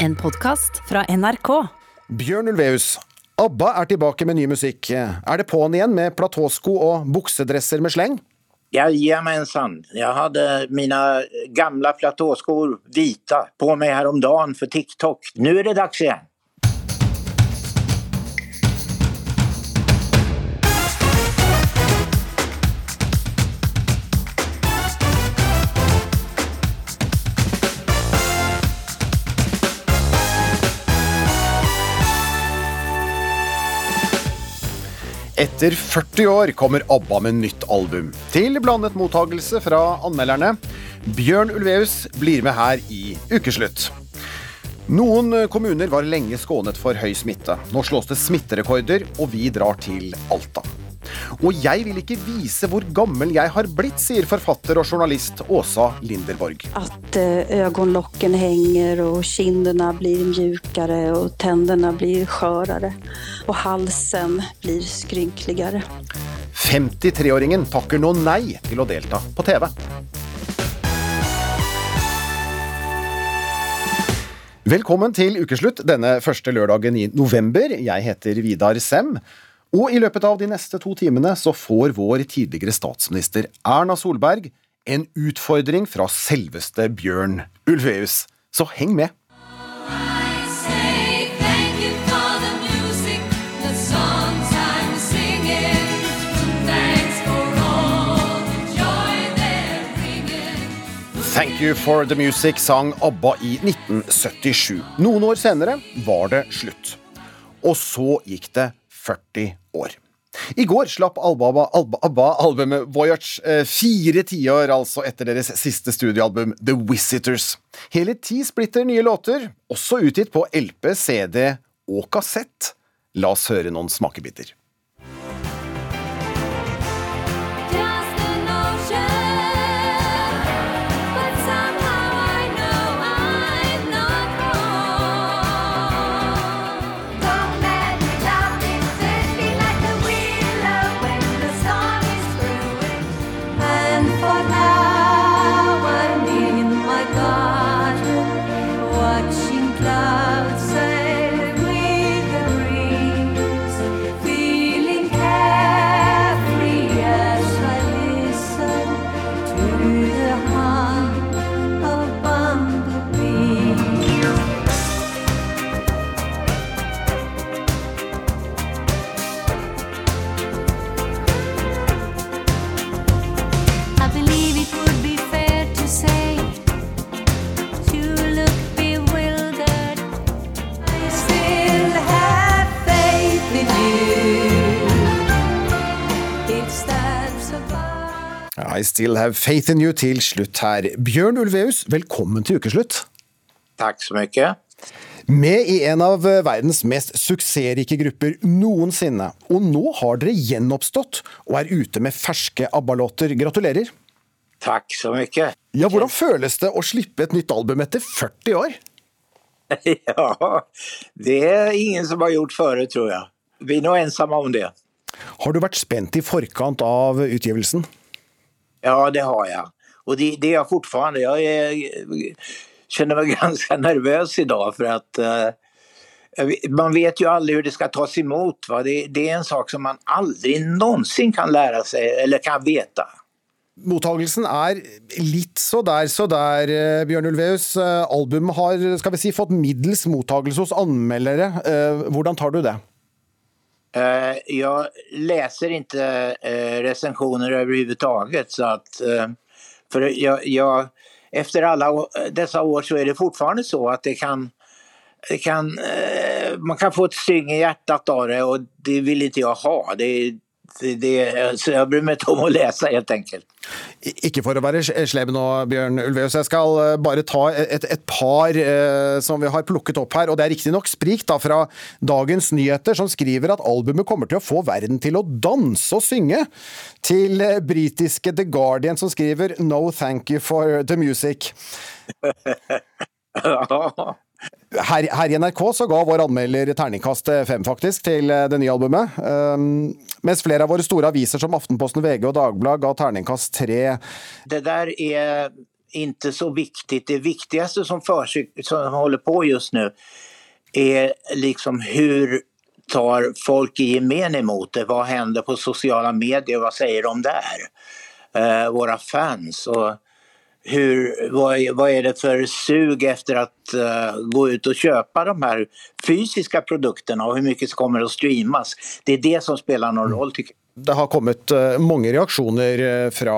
En podkast fra NRK. Bjørn Ulveus, ABBA er tilbake med ny musikk. Er det på'n igjen med platåsko og buksedresser med sleng? Jajamensan. Jeg hadde mine gamle platåskor hvite på meg her om dagen for TikTok. Nå er det dags igjen. Etter 40 år kommer ABBA med nytt album. Til blandet mottagelse fra anmelderne. Bjørn Ulveus blir med her i Ukeslutt. Noen kommuner var lenge skånet for høy smitte. Nå slås det smitterekorder, og vi drar til Alta. Og jeg vil ikke vise hvor gammel jeg har blitt, sier forfatter og journalist Åsa Linderborg. At eh, henger og kinnene blir mjukere og tennene blir skjørere. Og halsen blir skrynkeligere. 53-åringen takker nå nei til å delta på TV. Velkommen til ukeslutt denne første lørdagen i november. Jeg heter Vidar Sem. Og i løpet av de neste to timene så får vår tidligere statsminister Erna Solberg en utfordring fra selveste Bjørn Ulveus. Så heng med! Thank You For The Music sang ABBA i 1977. Noen år senere var det slutt. Og så gikk det 40 år. I går slapp ABBA, ABBA, ABBA albumet Voyage, eh, fire tiår altså etter deres siste studioalbum The Visitors. Hele ti splitter nye låter, også utgitt på LP, CD og kassett. La oss høre noen smakebiter. I Still Have Faith In You til slutt her. Bjørn Ulveus, velkommen til ukeslutt. Takk så mye. Med i en av verdens mest suksessrike grupper noensinne. Og nå har dere gjenoppstått og er ute med ferske ABBA-låter. Gratulerer. Takk så mye. Ja, Hvordan føles det å slippe et nytt album etter 40 år? Ja, det er ingen som har gjort før, tror jeg. Vi er nå ensomme om det. Har du vært spent i forkant av utgivelsen? Ja, det har jeg. Og det, det er jeg fortfarande. Jeg er, kjenner meg ganske nervøs i dag, for at eh, man vet jo aldri hvordan det skal tas imot. Va? Det, det er en sak som man aldri noensinne kan lære seg, eller kan vite. Mottagelsen er litt så der så der, eh, Bjørn Ulveus. Eh, Albumet har skal vi si, fått middels mottagelse hos anmeldere. Hvordan tar du det? Eh, jag läser inte eh, recensioner överhuvudtaget. Så att, eh, för jag, jag, efter alla dessa år så är det fortfarande så att det kan, det kan, man kan få ett syng i hjärtat av det och det vill inte jag ha. Det, det, så jeg bryr med om å lese, helt enkelt. Ikke for å være slem nå, Bjørn Ulveus. Jeg skal eh, bare ta et, et par eh, som vi har plukket opp her. Og det er riktignok sprik da fra Dagens Nyheter, som skriver at albumet kommer til å få verden til å danse og synge. Til eh, britiske The Guardian, som skriver 'No thank you for the music'. Her, her i NRK så ga vår anmelder terningkast fem, faktisk, til eh, det nye albumet. Um, mens flere av våre store aviser som Aftenposten, VG og Dagbladet ga terningkast tre. Det der er ikke så viktig. Det viktigste som, som holder på just nu er liksom hur tar folk i gemen imot det? Hva hender på sosiale medier? hva sier de der? Uh, våre fans. Och hur, vad, är- vad är det för sug efter att uh, gå ut och köpa de här fysiska produkterna och hur mycket kommer att streamas? Det är det som spelar någon roll tycker jag. Det har kommet eh, mange reaksjoner eh, fra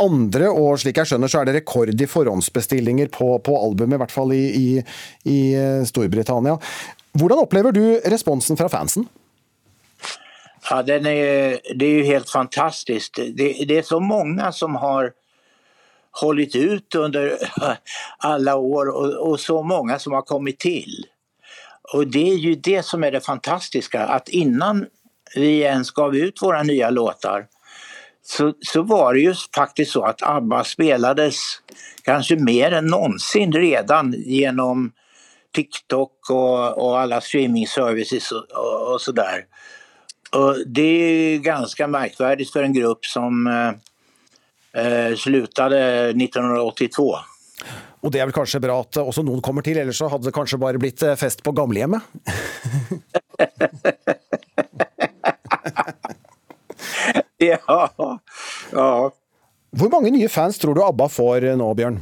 andre, og slik jeg skjønner så er det rekord i forhåndsbestillinger på, på albumet, i hvert fall i, i, i Storbritannia. Hvordan opplever du responsen fra fansen? Ja, den är, det er jo helt fantastisk. Det, det er så mange som har hållit ut under alla år och, och så många som har kommit till. Och det är ju det som är det fantastiska, att innan vi ens gav ut våra nya låtar så, så var det ju faktiskt så att ABBA spelades kanske mer än någonsin redan genom TikTok och, och alla streaming-services och, och, och sådär. Och det är ganska märkvärdigt för en grupp som eh, eh, slutade 1982. Og det er vel kanskje bra at også noen kommer til, ellers så hadde det kanskje bare blitt eh, fest på gamlehjemmet? Ja, ja. Hvor mange nye fans tror du ABBA får eh, nå, Bjørn?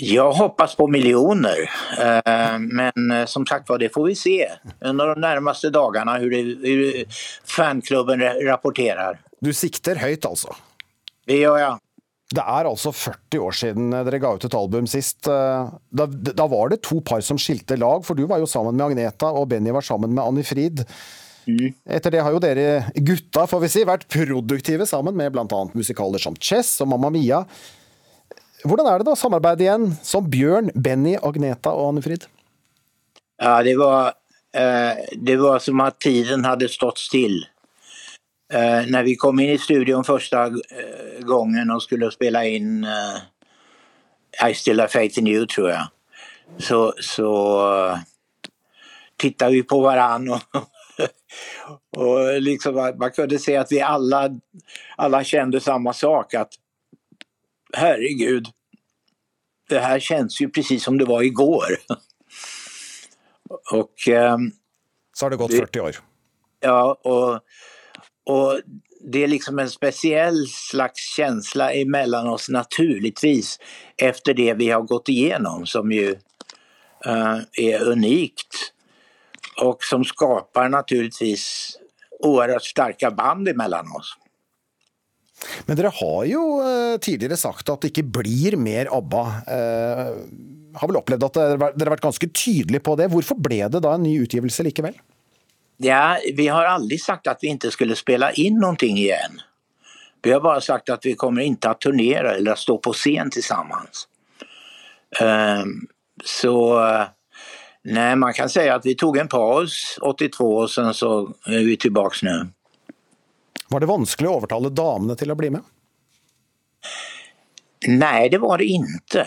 Jeg hoppas på miljoner, eh, men som sagt var, det får vi se under de nærmeste dagene hur, fanklubben rapporterer. Du sikter høyt, altså. Det òg, ja. Det er altså 40 år siden dere ga ut et album sist. Eh, Da, da var det to par som skilte lag, for du var jo sammen med Agneta, og Benny var sammen med Anni Frid. Etter det har jo dere gutta får vi si, vært produktive sammen med bl.a. musikaler som Chess og Mamma Mia. Hvordan er det da å samarbeide igjen som Bjørn, Benny, Agneta og Anne Frid? Ja, det var, eh, det var som at tiden hadde stått still. Eh, när vi kom in i studion första eh, gången och skulle spela in eh, I still have faith in you tror jag. Så, så eh, tittade vi på varann och, och liksom, man kunde se att vi alla, alla kände samma sak. Att herregud, det här känns ju precis som det var igår. Och ehm, Så har det gått 40 år. ja, och, och det är liksom en speciell slags känsla emellan oss naturligtvis efter det vi har gått igenom som ju uh, är unikt och som skapar naturligtvis oerhört starka band emellan oss. Men dere har jo eh, tidligere sagt at det ikke blir mer ABBA. Eh, har vel opplevd at dere har vært ganske tydelige på det. Hvorfor ble det da en ny utgivelse likevel? Ja, vi har aldrig sagt att vi inte skulle spela in någonting igen. Vi har bara sagt att vi kommer inte att turnera eller att stå på scen tillsammans. Um, så nei, nej, man kan säga att vi tog en paus 82 och sen så är vi tillbaks nu. Var det vanskelig å overtale damene til å bli med? Nei, det var det inte.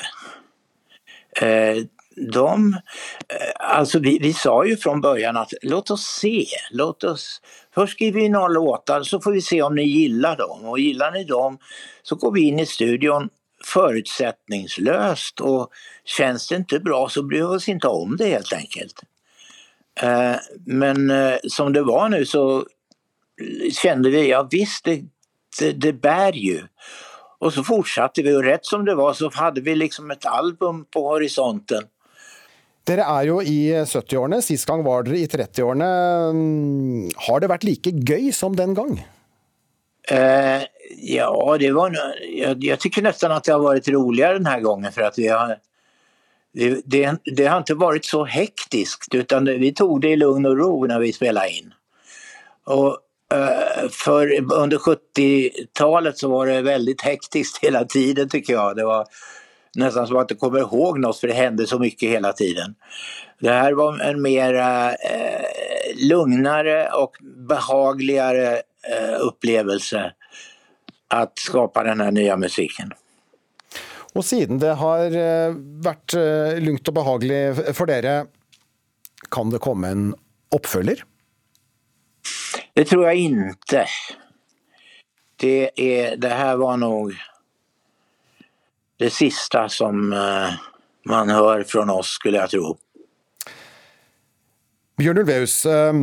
De, eh, alltså vi, vi sa ju från början att låt oss se, låt oss, först skriver vi några låtar så får vi se om ni gillar dem och gillar ni dem så går vi in i studion förutsättningslöst och känns det inte bra så bryr vi oss inte om det helt enkelt. Eh, men eh, som det var nu så kände vi, ja visst det, det, det bär ju. Och så fortsatte vi och rätt som det var så hade vi liksom ett album på horisonten. Dere er jo i 70-årene, sist gang var dere i 30-årene. Mm, Har det vært like gøy som den gang? Eh, ja, det var, Jeg, jeg syns nesten at det har vært roligere denne gangen. For at vi har det, det, det har ikke vært så hektisk. utan vi tog det i lugn og ro når vi spilte inn. Og eh, för under 70-talet så var det veldig hektisk hele tiden syns jeg. Det var nästan som att det kommer ihåg något för det hände så mycket hela tiden. Det här var en mer eh, lugnare och behagligare eh, upplevelse att skapa den här nya musiken. Og siden det har eh, vært eh, lugnt og behagelig for dere, kan det komme en oppfølger? Det tror jag inte. Det, är, det här var nog det sista som eh, man hör från oss skulle jag tro. Bjørn Ulveus, eh,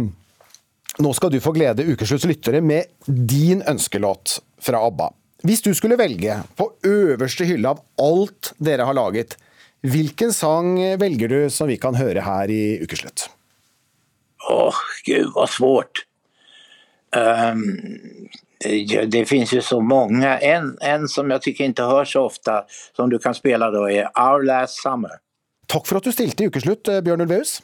nå skal du få glede Ukeslutts lyttere med din ønskelåt fra ABBA. Hvis du skulle velge på øverste hylle av alt dere har laget, hvilken sang velger du som vi kan høre her i Ukeslutt? Åh, gud hva svårt. Ehm, ja, det finns ju så många. En, en som jag tycker inte hörs så ofta som du kan spela då är Our Last Summer. Takk for at du stilte i Ukeslutt, eh, Bjørn Ulveus.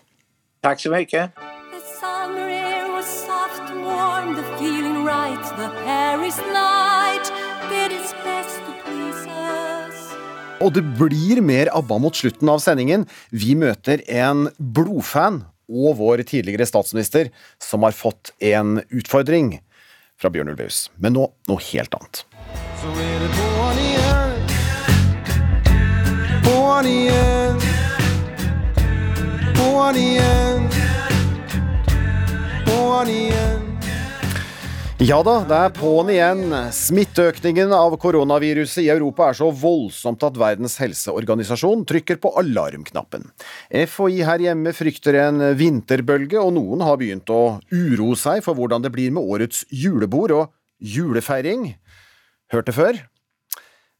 Tack så mycket. The summer air was soft warm, the feeling right, the Paris night did its best to please us. Og det blir mer ABBA mot slutten av sendingen. Vi møter en blodfan og vår tidligere statsminister som har fått en utfordring fra Bjørn Ulveus. Men nå noe helt annet. Så er det på'n igjen. På'n igjen. På'n igjen. På'n igjen. Ja da, det er på'n igjen. Smitteøkningen av koronaviruset i Europa er så voldsomt at Verdens helseorganisasjon trykker på alarmknappen. FHI her hjemme frykter en vinterbølge, og noen har begynt å uroe seg for hvordan det blir med årets julebord og julefeiring. Hørt det før?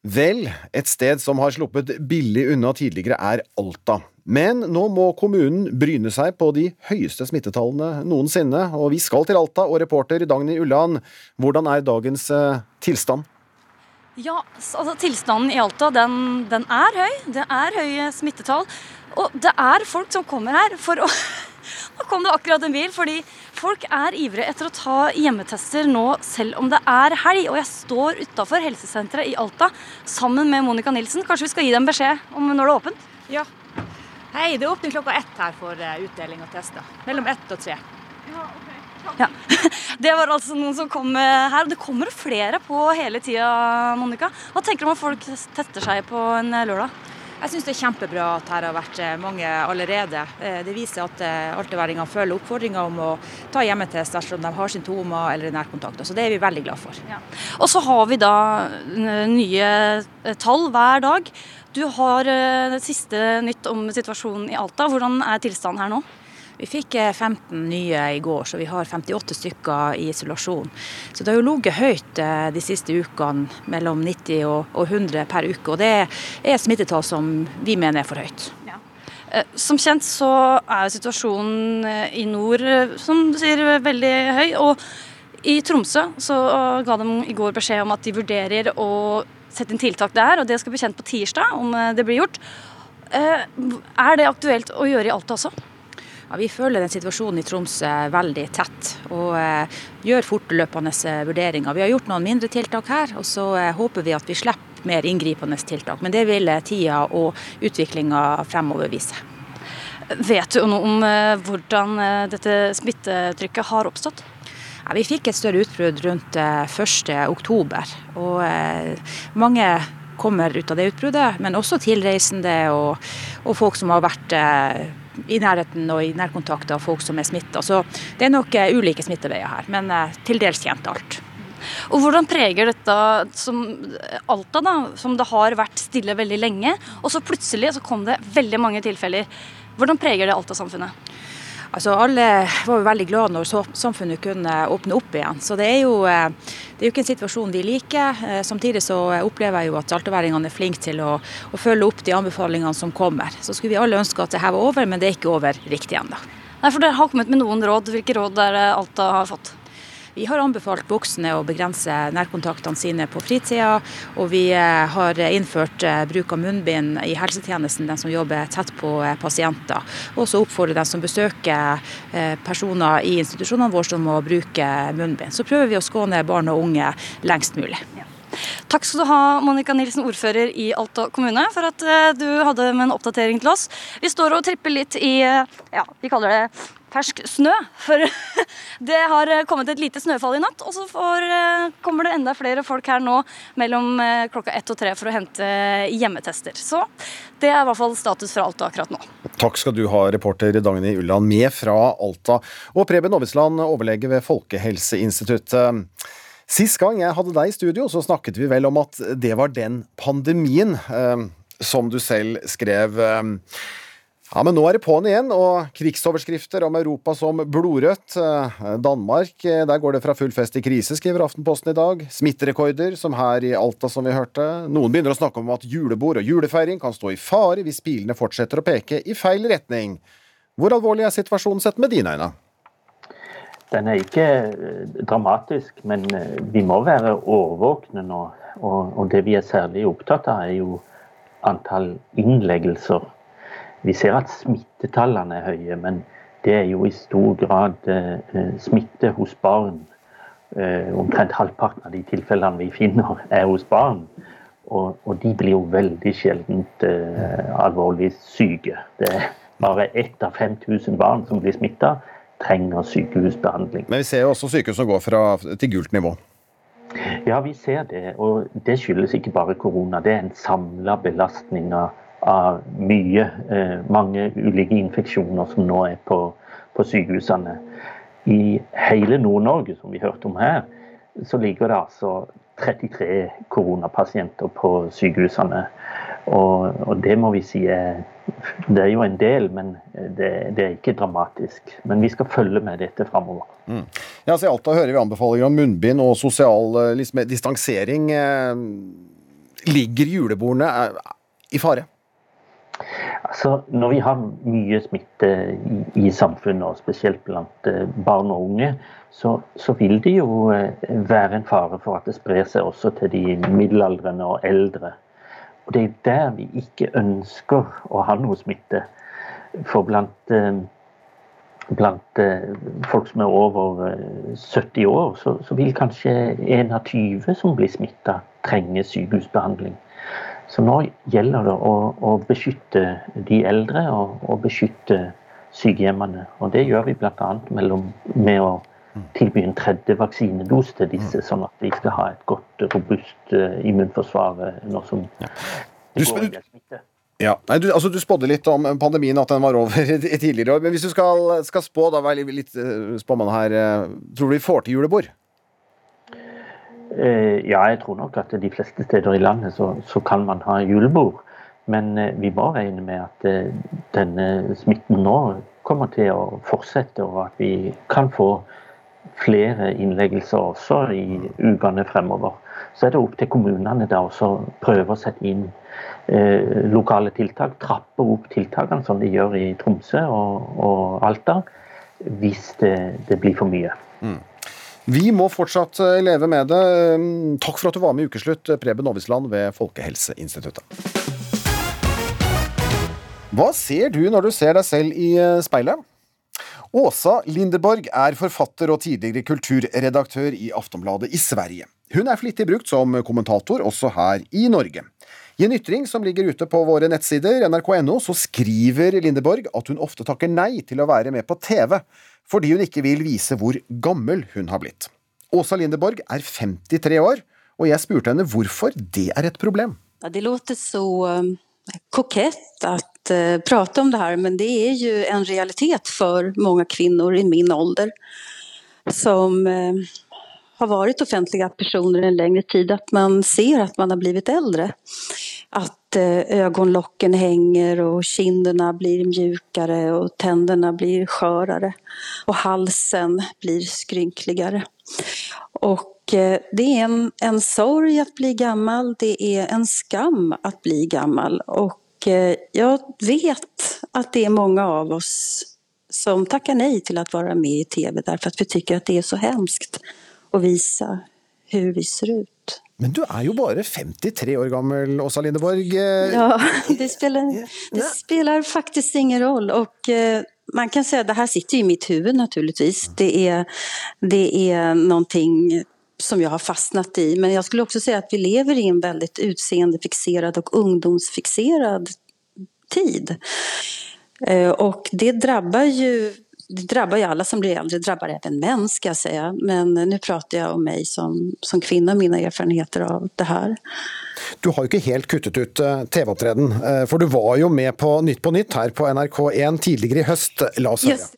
Vel, et sted som har sluppet billig unna tidligere er Alta. Men nå må kommunen bryne seg på de høyeste smittetallene noensinne, og vi skal til Alta, og reporter Dagny Ulland, hvordan er dagens eh, tilstand? Ja, altså Tilstanden i Alta den, den er høy. Det er høye smittetall. Og det er folk som kommer her for å Nå kom det akkurat en bil, fordi folk er ivrige etter å ta hjemmetester nå selv om det er helg. Og jeg står utafor helsesenteret i Alta sammen med Monica Nilsen. Kanskje vi skal gi dem beskjed om når det er åpent? Ja. Hei, det åpner klokka ett her for eh, utdeling av tester. Mellom ett og tre. Ja. Det var altså noen som kom eh, her. og Det kommer flere på hele tida, Monica. Hva tenker du om at folk tester seg på en eh, lørdag? Jeg syns det er kjempebra at her har vært eh, mange allerede. Eh, Det viser at eh, alteværingene følger oppfordringa om å ta hjemmetest dersom de har symptomer eller nærkontakter. Så det er vi veldig glad for. Og så har vi da nye tall hver dag. Du har siste nytt om situasjonen i Alta. Hvordan er tilstanden her nå? Vi fikk eh, 15 nye i går, så vi har 58 stykker i isolasjon. Så det har jo ligget høyt eh, de siste ukene, mellom 90 og og 100 per uke. Og det er smittetall som vi mener er for høyt. Eh, Som kjent så er jo situasjonen eh, i nord, eh, som du sier, veldig høy. Og i Tromsø så eh, ga de i går beskjed om at de vurderer å sette inn tiltak der, og det skal bli kjent på tirsdag om eh, det blir gjort. Eh, Er det aktuelt å gjøre i Alta også? Ja, vi følger den situasjonen i Tromsø veldig tett og eh, gjør fortløpende eh, vurderinger. Vi har gjort noen mindre tiltak her, og så eh, håper vi at vi slipper mer inngripende tiltak. Men det vil tida og utviklinga fremover vise. Vet du noe om eh, hvordan dette smittetrykket har oppstått? Ja, vi fikk et større utbrudd rundt eh, 1. oktober, og mange kommer ut av det utbruddet, men også tilreisende og, og folk som har vært i nærheten og i nærkontakt av folk som er smitta. Så det er nok eh, ulike smitteveier her, men eh, til dels kjent alt. Og hvordan preger dette som Alta, da, som det har vært stille veldig lenge, og så plutselig så kom det veldig mange tilfeller. Hvordan preger det Alta-samfunnet? Altså Alle var veldig glade når samfunnet kunne åpne opp igjen. Så det er jo, eh, det er jo ikke en situasjon vi liker. Eh, Samtidig så opplever jeg jo at altaværingene er flinke til å, å følge opp de anbefalingene som kommer. Så skulle vi alle ønske at det her var over, men det er ikke over riktig ennå. Nei, for Dere har kommet med noen råd. Hvilke råd er det Alta har fått? Vi har anbefalt voksne å begrense nærkontaktene sine på fritida, og vi eh, har innført eh, bruk av munnbind i helsetjenesten, den som jobber tett på eh, pasienter. Og så oppfordrer den som besøker personer i institusjonene våre som må bruke munnbind. Så prøver vi å skåne barn og unge lengst mulig. Takk skal du ha, Monica Nilsen, ordfører i Alta kommune, for at du hadde med en oppdatering til oss. Vi står og tripper litt i ja, vi kaller det fersk snø. For det har kommet et lite snøfall i natt, og så får, eh, kommer det enda flere folk her nå mellom eh, klokka ett og tre for å hente hjemmetester. Så det er i hvert fall status fra Alta akkurat nå. Takk skal du ha, reporter Dagny Ulland, med fra Alta. Og Preben Aavitsland, overlege ved Folkehelseinstituttet. Sist gang jeg hadde deg i studio, så snakket vi vel om at det var den pandemien eh, som du selv skrev. Ja, men nå er det på'n igjen, og krigsoverskrifter om Europa som blodrødt. Eh, Danmark, eh, der går det fra full fest til krise, skriver Aftenposten i dag. Smitterekorder, som her i Alta, som vi hørte. Noen begynner å snakke om at julebord og julefeiring kan stå i fare hvis pilene fortsetter å peke i feil retning. Hvor alvorlig er situasjonen sett med dine øyne? Den er ikke eh, dramatisk, men vi må være årvåkne nå. Og, og det vi er særlig opptatt av, er jo antall innleggelser. Vi ser at smittetallene er høye, men det er jo i stor grad eh, eh smitte hos barn. Eh, omtrent halvparten av de tilfellene vi finner, er hos barn. Og, og de blir jo veldig sjelden eh, alvorlig syke. Det er bare ett av 5000 barn som blir smitta trenger sykehusbehandling. Men vi ser jo også sykehus som går fra, til gult nivå. Ja, vi ser det. Og det skyldes ikke bare korona. Det er en samla belastning av, av mye. Eh, mange ulike infeksjoner som nå er på, på sykehusene. I hele Nord-Norge, som vi hørte om her, så ligger det altså 33 koronapasienter på sykehusene. Og, og det må vi si er Det er jo en del, men det, det er ikke dramatisk. Men vi skal følge med dette framover. Mm. Ja, så I Alta hører vi anbefalinger om munnbind og sosial liksom, distansering. Eh, Ligger julebordene i fare? Altså, når vi har mye smitte i, i samfunnet, og spesielt blant eh, barn og unge, så, så vil det jo eh, være en fare for at det sprer seg også til de middelaldrende og eldre. Og Det er der vi ikke ønsker å ha noe smitte. For blant, eh, blant folk som er over eh, 70 år, så, så vil kanskje en av 20 som blir smitta, trenge sykehusbehandling. Så nå gjelder det å, å beskytte de eldre og, og beskytte sykehjemmene. Og det gjør vi bl.a. med å tilby en tredje vaksinedose til disse, sånn at de skal ha et godt, robust eh, immunforsvar eh, nå som det Du går sp- en del smitte. Ja, Nei, du, altså, du spådde litt om pandemien, at den var over i tidligere år. Men hvis du skal, skal spå, da vær litt, eh, spåmann her, tror du vi får til julebord? Eh, Ja, jeg tror nok at de fleste steder i landet så, så kan man ha julebord. Men eh, vi må regne med at eh, denne smitten nå kommer til å fortsette, og at vi kan få flere innleggelser også i ukene fremover. Så er det opp til kommunene da også prøve å sette inn eh, lokale tiltak. Trappe opp tiltakene som de gjør i Tromsø og, og Alta, hvis det, det blir for mye. Vi må fortsatt eh, leve med det. Eh, Takk for at du var med i Ukeslutt, Preben Aavitsland ved Folkehelseinstituttet. Hva ser du når du ser deg selv i eh, speilet? Åsa Lindeborg er forfatter og tidligere kulturredaktør i Aftonbladet i Sverige. Hun er flittig brukt som kommentator også her i Norge. I en ytring som ligger ute på våre nettsider, nrk.no, så skriver Lindeborg at hun ofte takker nei til å være med på TV, fordi hun ikke vil vise hvor gammel hun har blitt. Åsa Lindeborg er 53 år, og jeg spurte henne hvorfor det er et problem. Det låter så eh, kokett att prate prata om det her, men det er jo en realitet for mange kvinner i min ålder som eh, har varit offentliga personer en längre tid att man ser att man har blivit äldre. Att eh, ögonlocken hänger och kinderna blir mjukare och tänderna blir skörare och halsen blir skrynkligare. Och eh, det är en, en sorg att bli gammal, det är en skam att bli gammal. Och eh, jag vet att det är många av oss som tackar nej till att vara med i tv att vi tycker att det är så hemskt att visa hur vi ser ut. Men du er jo bare 53 år gammel, Åsa Lindeborg. Eh, Ja, det spelar, det spelar faktiskt ingen roll. Och eh, man kan säga det här sitter i mitt huvud naturligtvis. Det är, det är någonting som jag har fastnat i. Men jag skulle också säga att vi lever i en väldigt utseendefixerad och ungdomsfixerad tid. Eh, Och det drabbar ju det drabbar ju alla som blir äldre, det drabbar även män ska jag säga. Men nu pratar jag om mig som, som kvinna, mina erfarenheter av det här. Du har jo ikke helt kuttet ut eh, TV-opptreden, eh, for du var jo med på Nytt på Nytt her på NRK1 tidligere i høst. La oss høre.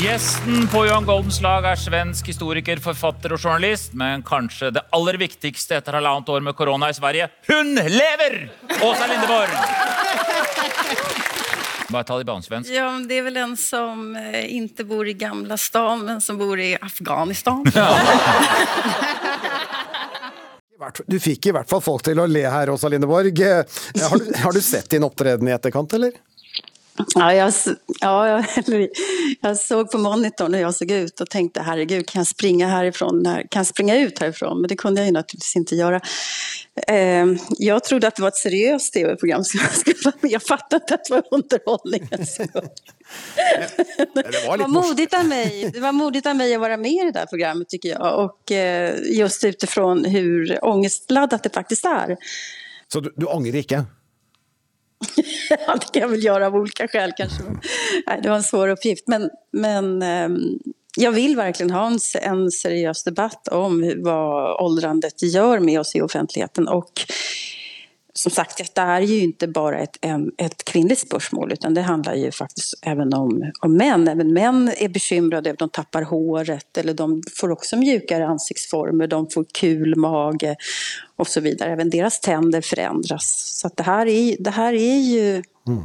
Gjesten på Johan Goldens lag er svensk historiker, forfatter og journalist, men kanskje det aller viktigste etter halvannet år med korona i Sverige hun lever! Åsa Lindeborg! Bare ta det i. Ja, men det är väl en som eh, inte bor i Gamla stan, men som bor i Afghanistan. Du fikk i hvert fall folk til å le her, Åsa Lindeborg. Eh, Har du, har du sett din opptreden i etterkant, eller? Ja, jag, ja, jag, såg på monitorn hur jag såg ut och tänkte herregud, kan jag springa härifrån? Kan jag springa ut härifrån? Men det kunde jag ju naturligtvis inte göra. Eh, jag trodde att det var ett seriöst tv-program så jag skulle med. Jag fattade inte att det var underhållningens. Det var Det var modigt av mig. Det var modigt av mig att vara med i det där programmet tycker jag. Och eh, just utifrån hur ångestladdat det faktiskt är. Så du, du angrer ikke? Ja, det kan jag väl göra av olika skäl kanske. Nej, det var en svår uppgift. Men, men ehm, jag vill verkligen ha en, en seriös debatt om vad åldrandet gör med oss i offentligheten. Och som sagt, dette er jo ikke bare et, et kvinnelig spørsmål, utan det handler jo faktisk også om, om menn. Even menn er bekymret over de tapper håret eller de får også mjukere ansiktsformer, de får kul mage osv. så deres tenner forandres. Så det, her er, det her er jo ju...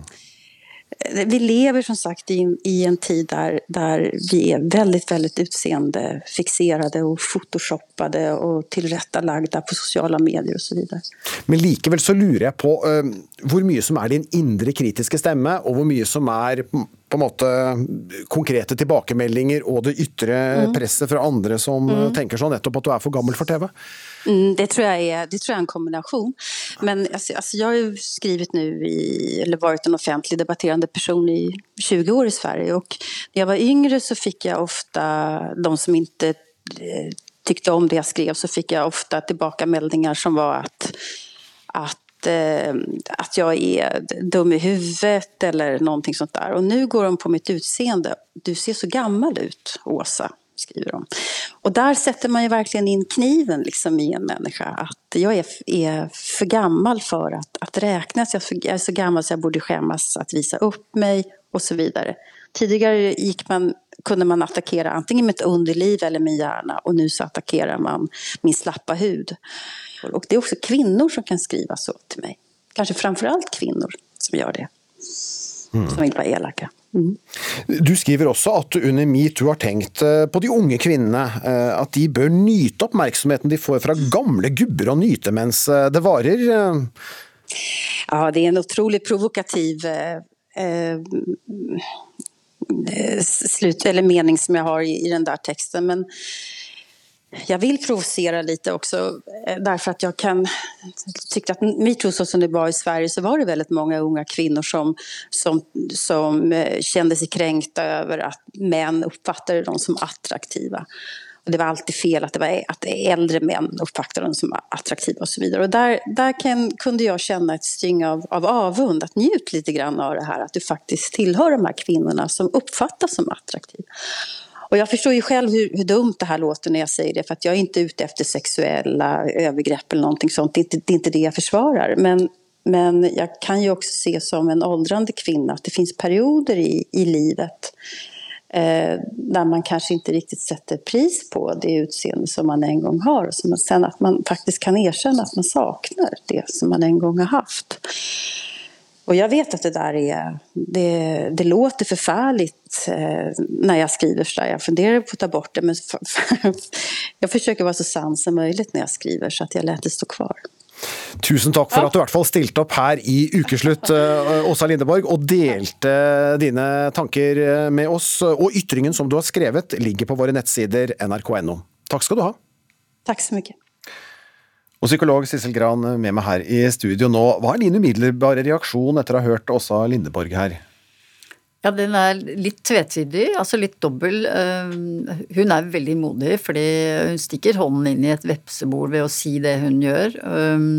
Vi lever som sagt i en, i en tid der, der, vi er väldigt, väldigt utseendefixerade och photoshoppade och tillrättalagda på sociala medier och så vidare. Men likevel så lurer jeg på uh, hvor mye som er din indre kritiske stemme, og hvor mye som er på en måte konkrete tilbakemeldinger og det ytre presset fra andre som mm. tenker sånn nettopp at du er for gammel for TV. Mm, det, tror jeg er, det tror jeg er en kombinasjon. Men altså, altså, jeg har jo skrevet nå, i, eller vært en offentlig debatterande person i 20 år i Sverige och när jag var yngre så fick jag ofta, de som inte eh, tyckte om det jag skrev, så fick jag ofta tillbakameldingar som var att, att, eh, att jag dum i huvudet eller någonting sånt där. Och nu går de på mitt utseende. Du ser så gammal ut, Åsa skriver de. Och där sätter man ju verkligen in kniven liksom i en människa. Att jag är, är för gammal för att, att räknas. Jag för, jag är så gammal så jag borde skämmas att visa upp mig och så vidare. Tidigare gick man, kunde man attackera antingen mitt underliv eller min hjärna och nu så attackerar man min slappa hud. Och det är också kvinnor som kan skriva så till mig. Kanske framförallt kvinnor som gör det. Som vill vara elaka. Du skriver også at du under metoo har tenkt eh, på de unge kvinnene. eh, At de bør nyte oppmerksomheten de får fra gamle gubber og nyte mens eh, det varer. Ja, det er en utrolig provokativ eh, eh, eh, slut, eller mening som jeg har i, i den der teksten. Men jag vill provocera lite också eh, därför att jag kan tyckte att metoo så som det var i Sverige så var det väldigt många unga kvinnor som, som, som eh, kände sig kränkta över att män uppfattade dem som attraktiva. Och det var alltid fel att det var att äldre män uppfattade dem som attraktiva och så vidare. Och där, där kan, kunde jag känna ett sting av, av avund, att njut lite grann av det här, att du faktiskt tillhör de här kvinnorna som uppfattas som attraktiva. Och jag förstår ju själv hur, hur dumt det här låter när jag säger det, för att jag är inte ute efter sexuella övergrepp eller någonting sånt. Det är inte det, är inte det jag försvarar. Men, men jag kan ju också se som en åldrande kvinna att det finns perioder i, i livet eh, där man kanske inte riktigt sätter pris på det utseende som man en gång har. Och sen att man faktiskt kan erkänna att man saknar det som man en gång har haft. Och jag vet att det där är, det, det låter förfärligt eh, när jag skriver så jeg Jag funderar på att ta bort det men jag försöker vara så sann som möjligt när jag skriver så att jag lät det stå kvar. Tusen takk for at du i hvert fall stilte opp her i Ukeslutt, eh, Åsa Lindeborg, og delte dine tanker eh, med oss. Og ytringen som du har skrevet, ligger på våre nettsider nrk.no. Takk skal du ha. Takk så mycket. Og psykolog Sissel Gran med meg her i studio nå. Hva er din umiddelbare reaksjon etter å ha hørt Åsa Lindeborg her? Ja, den er litt tvetydig, altså litt dobbel. Eh, Hun er veldig modig, fordi hun stikker hånden inn i et vepsebol ved å si det hun gjør. Eh,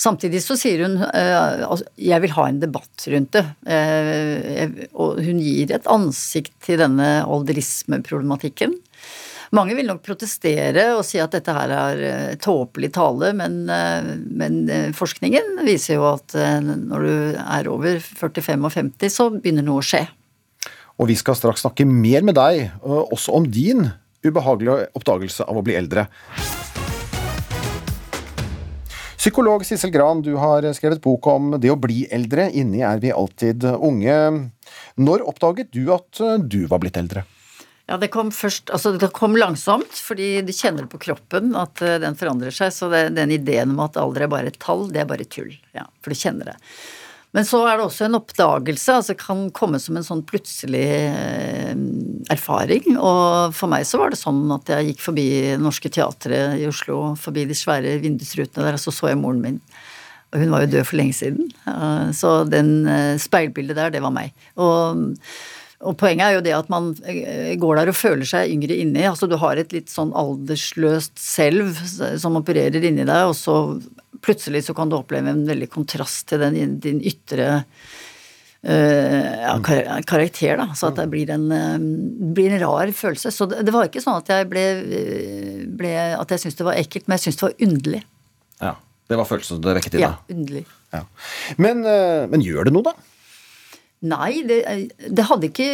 Samtidig så sier hun at altså, jeg vil ha en debatt rundt det. Eh, Og hun gir et ansikt til denne alderismeproblematikken. Mange vil nok protestere og si at dette her er eh, tåpelig tale, men, eh, men eh, forskningen viser jo at når du er over 45 og 50, så begynner noe å skje. Og vi skal straks snakke mer med deg, også om din ubehagelige oppdagelse av å bli eldre. Psykolog Sissel Gran, du har skrevet bok om det å bli eldre. Inni er vi alltid unge. Når oppdaget du at du var blitt eldre? Ja, det kom først Altså, det kom langsomt, fordi du kjenner på kroppen at eh, den forandrer seg. Så det, den ideen om at alder er bare et tall, det er bare tull. Ja, for du kjenner det. Men så er det også en oppdagelse, altså kan komme som en sånn plutselig eh, erfaring. Og for meg så var det sånn at jeg gikk forbi Norske Teatret i Oslo, forbi de svære vindusrutene der, og så så jeg moren min. Og hun var jo død for lenge siden. Så den eh, speilbildet der, det var meg. Og og poenget er jo det at man eh, går der og føler seg yngre inni. Altså du har et litt sånn aldersløst selv som opererer inni deg, og så plutselig så kan du oppleve en veldig kontrast til den, din ytre eh, ja, karakter, da. Så at det blir en, eh, blir en rar følelse. Så det, det var ikke sånn at jeg ble, ble At jeg syntes det var ekkelt, men jeg syntes det var underlig. Ja, Det var følelsen det vekket i Ja, underlig. Ja. Men, men gjør det noe, da? Nei, det, det hadde ikke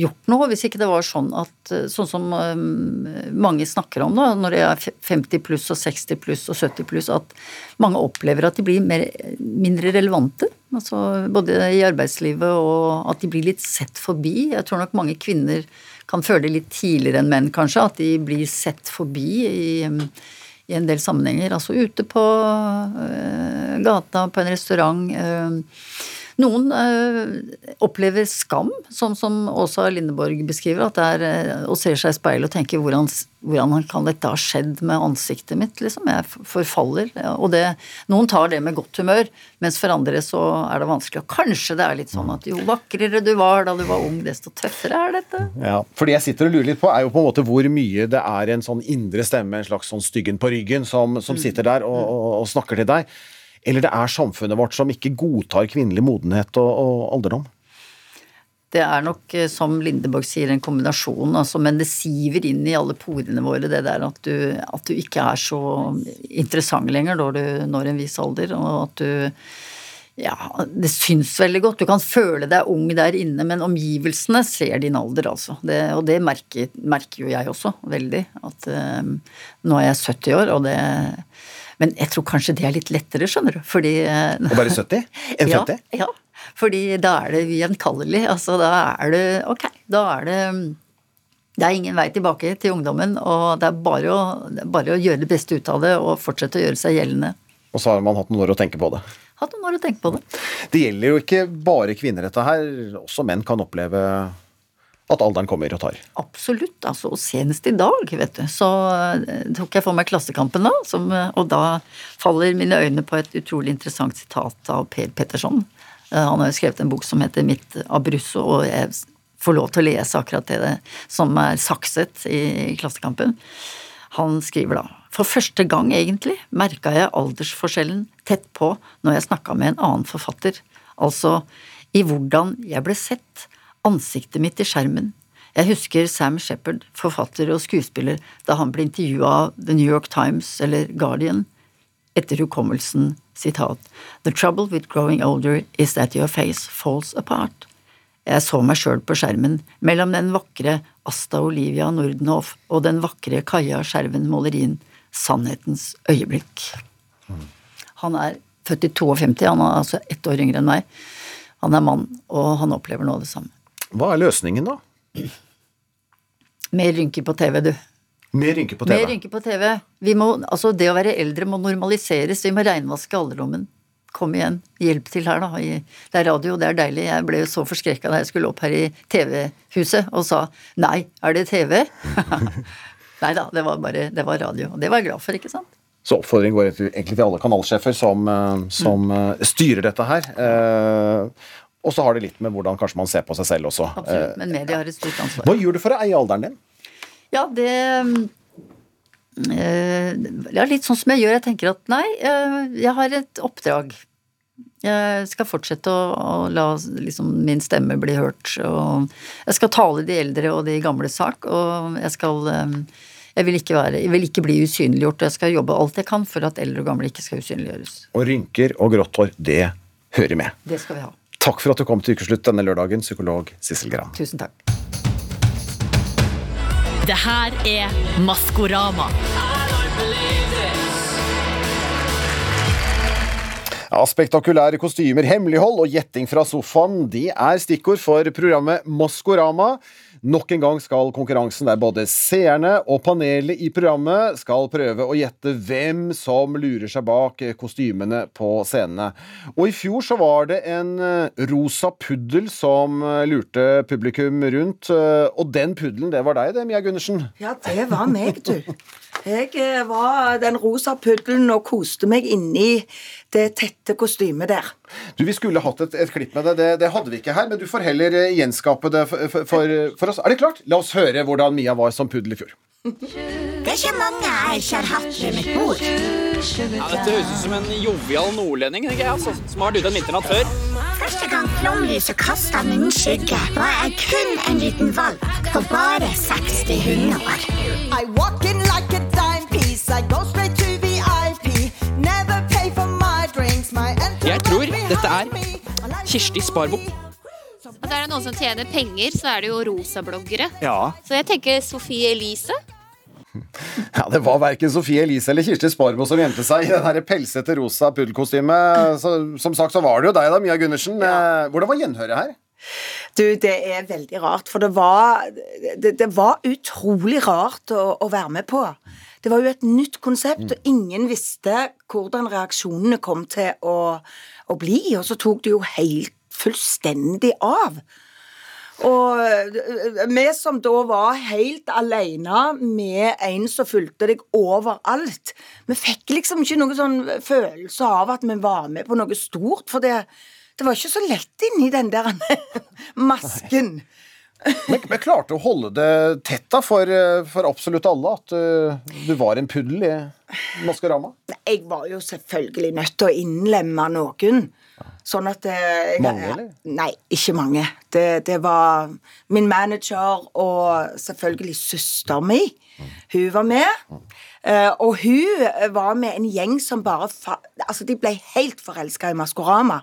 gjort noe hvis ikke det var sånn at Sånn som um, mange snakker om da, når de er 50 pluss og 60 pluss og 70 pluss, at mange opplever at de blir mer, mindre relevante. Altså både i arbeidslivet og at de blir litt sett forbi. Jeg tror nok mange kvinner kan føle det litt tidligere enn menn, kanskje. At de blir sett forbi i, um, i en del sammenhenger. Altså ute på øh, gata, på en restaurant. Noen øh, opplever skam, sånn som Åsa Lindeborg beskriver, at det er å se seg i speilet og tenke hvordan, hvordan kan dette ha skjedd med ansiktet mitt, liksom. Jeg forfaller. Og det, noen tar det med godt humør, mens for andre så er det vanskelig. Og kanskje det er litt sånn at jo vakrere du var da du var ung, desto tøffere er dette. Ja, for det jeg sitter og lurer litt på, er jo på en måte hvor mye det er en sånn indre stemme, en slags sånn styggen på ryggen, som, som sitter der og, og, og snakker til deg. Eller det er samfunnet vårt som ikke godtar kvinnelig modenhet og, og alderdom. Det er nok, eh, som Lindeborg sier, en kombinasjon, altså, men det siver inn i alle porene våre, det der at du, at du ikke er så interessant lenger når du når en viss alder, og at du ja, det syns veldig godt. Du kan føle deg ung der inne, men omgivelsene ser din alder, altså. Det, og det merker, merker jo jeg også veldig. At eh, nå er jeg 70 år, og det Men jeg tror kanskje det er litt lettere, skjønner du, fordi eh, Og bare 70? En 50? ja, ja, fordi da er det ugjenkallelig. Altså, da er det Ok, da er det Det er ingen vei tilbake til ungdommen, og det er bare å, det er bare å gjøre det beste ut av det og fortsette å gjøre seg gjeldende. Og så har man hatt noen år å tenke på det. Hatt noen år å tenke på det. Det gjelder jo ikke bare kvinner, dette her. Også menn kan oppleve at alderen kommer og tar. Absolutt. altså, Og senest i dag, vet du, så eh, tok jeg for meg Klassekampen, da. Som, eh, og da faller mine øyne på et utrolig interessant sitat av Per Petterson. Eh, Han har jo skrevet en bok som heter Mitt abrusso, og jeg får lov til å lese akkurat det som er sakset i Klassekampen. Han skriver da For første gang, egentlig, merka jeg aldersforskjellen tett på når jeg snakka med en annen forfatter. Altså i hvordan jeg ble sett, ansiktet mitt i skjermen. Jeg husker Sam Shepherd, forfatter og skuespiller, da han ble intervjua av The New York Times eller Guardian. Etter hukommelsen, sitat, The trouble with growing older is that your face falls apart. Jeg så meg sjøl på skjermen, mellom den vakre Asta Olivia Nordenhoff og den vakre Kaja Skjerven Målerin, Sannhetens øyeblikk. Han er født i 52, han er altså ett år yngre enn meg. Han er mann, og han opplever nå det samme. Hva er løsningen, da? Mer rynker på TV, du. Mer rynker på TV. Mer rynker på TV. Vi må, altså det å være eldre må normaliseres. Vi må reinvaske alderdommen. Kom igjen, hjelp til her, da. Det er radio, det er deilig. Jeg ble jo så forskrekka da jeg skulle opp her i TV-huset og sa nei, er det TV? nei da, det var bare det var radio. Og det var jeg glad for, ikke sant? Så oppfordringen går egentlig til alle kanalsjefer som, eh, som mm. styrer dette her. Eh, og så har det litt med hvordan kanskje man ser på seg selv også. Absolutt. Eh, Men media har et stort ansvar. hva gjør du for å eie alderen din? Ja, det eh, Ja, litt sånn som jeg gjør. Jeg tenker at nei, eh, jeg har et oppdrag. Jeg skal fortsette å, å la liksom, min stemme bli hørt. Og jeg skal tale de eldre og de gamle sak, og jeg skal eh, jeg vil, ikke være, jeg vil ikke bli usynliggjort, og jeg skal jobbe alt jeg kan for at eldre og gamle ikke skal usynliggjøres. Og rynker og grått hår, det hører med. Det skal vi ha. Takk for at du kom til Ukeslutt denne lørdagen, psykolog Sissel Gran. Tusen takk. Det her er Maskorama. Ja, spektakulære kostymer, hemmelighold og gjetting fra sofaen, de er stikkord for programmet Maskorama. Nok en gang skal konkurransen der både seerne og panelet i programmet skal prøve å gjette hvem som lurer seg bak kostymene på scenene. Og i fjor så var det en eh, rosa puddel som eh, lurte publikum rundt, eh, og den puddelen, det var deg det, Mia Gundersen? Ja, det var meg, du. Jeg eh, var den rosa puddelen og koste meg inni det tette kostymet der. Du, Vi skulle hatt et, et klipp med det. det, det hadde vi ikke her, men du får heller eh, gjenskape det for, for, for, for oss. Er det klart? La oss høre hvordan Mia var som puddel i fjor. Det er ikke mange jeg ikke har hatt ved mitt bord. Ja, dette høres ut som en jovial nordlending ikke jeg, altså, som har vært ute en vinternatt før. Første gang flomlyset kasta min skygge, var jeg kun en liten valp på bare 60 hundeår. Jeg tror dette er Kirsti Sparbo. Altså er det noen som tjener penger, så er det jo rosabloggere. Ja. Så jeg tenker Sofie Elise. Ja, Det var verken Sofie Elise eller Kirsti Sparbo som gjemte seg i det pelsete rosa puddelkostymet. Som sagt så var det jo deg, da, Mia Gundersen. Ja. Hvordan var gjenhøret her? Du, det er veldig rart, for det var, det, det var utrolig rart å, å være med på. Det var jo et nytt konsept, og ingen visste hvordan reaksjonene kom til å, å bli, og så tok det jo helt fullstendig av. Og øh, vi som da var helt alene med en som fulgte deg overalt, vi fikk liksom ikke noen sånn følelse av at vi var med på noe stort, for det, det var ikke så lett inni den der masken. Men, men klarte å holde det tett da for, eh, for absolutt alle at eh, du var en puddel i Maskorama? Jeg var jo selvfølgelig nødt til å innlemme noen. Sånn at eh, jeg, Mange, eller? Nei, ikke mange. Det, det var min manager og selvfølgelig søster mi. Hun var med. Og hun var med en gjeng som bare Altså, de ble helt forelska i Maskorama.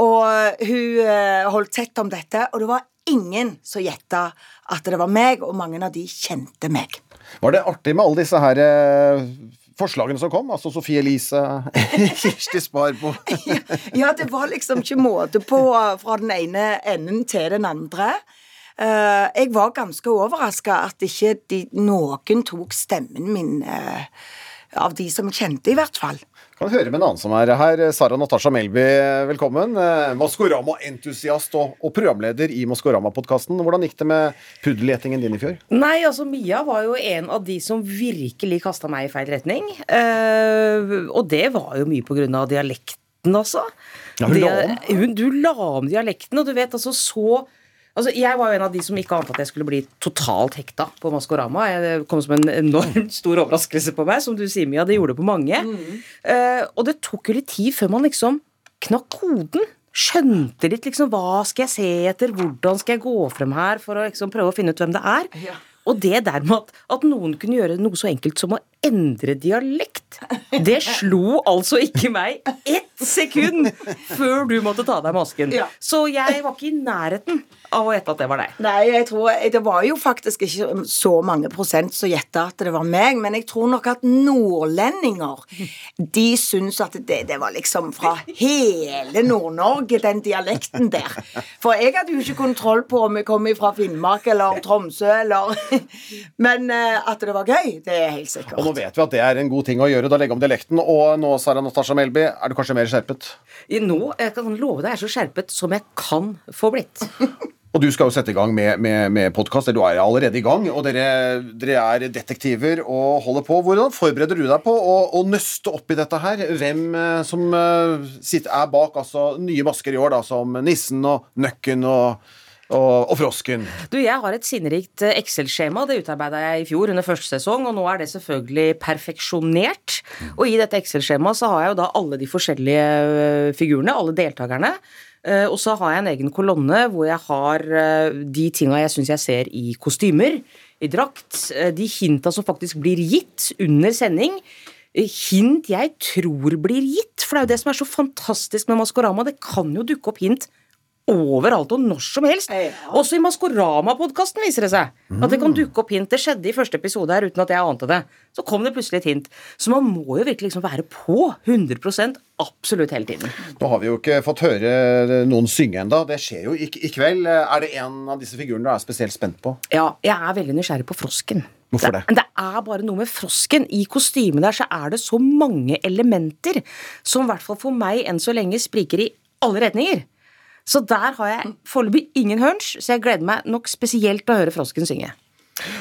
Og hun holdt tett om dette, og det var ingen som gjetta at det var meg, og mange av de kjente meg. Var det artig med alle disse her eh, forslagene som kom? Altså Sofie Elise, Kirsti Sparbo Ja, det var liksom ikke måte på fra den ene enden til den andre. Eh, jeg var ganske overraska at ikke de, noen tok stemmen min, eh, av de som kjente, i hvert fall. Kan høre med en annen som er her. Sara Natasha Melby, velkommen. Eh, Maskorama-entusiast og, og programleder i Maskorama-podkasten. Hvordan gikk det med puddelgjetingen din i fjor? Nei, altså Mia var jo en av de som virkelig kasta meg i feil retning. Uh, og det var jo mye på grunn av dialekten, altså. Ja, hun la om. Hun, du la om dialekten, og du vet altså så Altså, Jeg var jo en av de som ikke ante at jeg skulle bli totalt hekta på Maskorama. Det kom som en enormt stor overraskelse på meg, som du sier, Mia. Det gjorde det på mange. Eh, og det tok jo litt tid før man liksom knakk koden. Skjønte litt liksom hva skal jeg se etter, hvordan skal jeg gå frem her for å liksom prøve å finne ut hvem det er. Og det der med at, at noen kunne gjøre noe så enkelt som å endre dialekt, det slo altså ikke meg ett sekund før du måtte ta deg masken. Ja. Så jeg var ikke i nærheten av å gjette at det var deg. Nei, jeg tror, det var jo faktisk ikke så mange prosent som gjetta at det var meg, men jeg tror nok at nordlendinger de syns at det, det var liksom fra hele Nord-Norge, den dialekten der. For jeg hadde jo ikke kontroll på om jeg kom fra Finnmark eller Tromsø eller Men eh, at det var gøy, det er helt sikkert. Og nå vet vi at det er en god ting å gjøre, da legge om dialekten. Og nå, Sara Natasha Melby, er du kanskje mer skjerpet? I Nå jeg kan love deg, jeg er så skjerpet som jeg kan få blitt. Og du skal jo sette i gang med, med, med podkast. Du er allerede i gang, og dere, dere er detektiver og holder på. Hvordan forbereder du deg på å, å nøste opp i dette her? Hvem eh, som eh, sitter, er bak altså, nye masker i år, da, som Nissen og Nøkken og, og, og Frosken? Du, Jeg har et sinnerikt eh, Excel-skjema. Det utarbeida jeg i fjor under første sesong, og nå er det selvfølgelig perfeksjonert. Og i dette Excel-skjemaet så har jeg jo da alle de forskjellige eh, figurene, alle deltakerne. Eh, Og så har jeg en egen kolonne hvor jeg har de tinga jeg syns jeg ser i kostymer, i drakt, de hinta som faktisk blir gitt under sending. Hint jeg tror blir gitt, for det er jo det som er så fantastisk med Maskorama. Det kan jo dukke opp hint overalt og når som helst. Også i Maskorama-podkasten viser det seg at det kan dukke opp hint. Det skjedde i første episode her uten at jeg ante det. Så kom det plutselig et hint. Så man må jo virkelig liksom være på 100% absolutt hele tiden. Nå har vi jo ikke fått høre noen synge enda. Det skjer jo i, i kveld. Er det en av disse figurene du er spesielt spent på? Ja, jeg er veldig nysgjerrig på frosken. Hvorfor det? Det er bare noe med frosken. I kostymet der så er det så mange elementer som i hvert fall for meg enn så lenge spriker i alle retninger. Så der har jeg foreløpig ingen hunch, så jeg gleder meg nok spesielt til å høre frosken synge.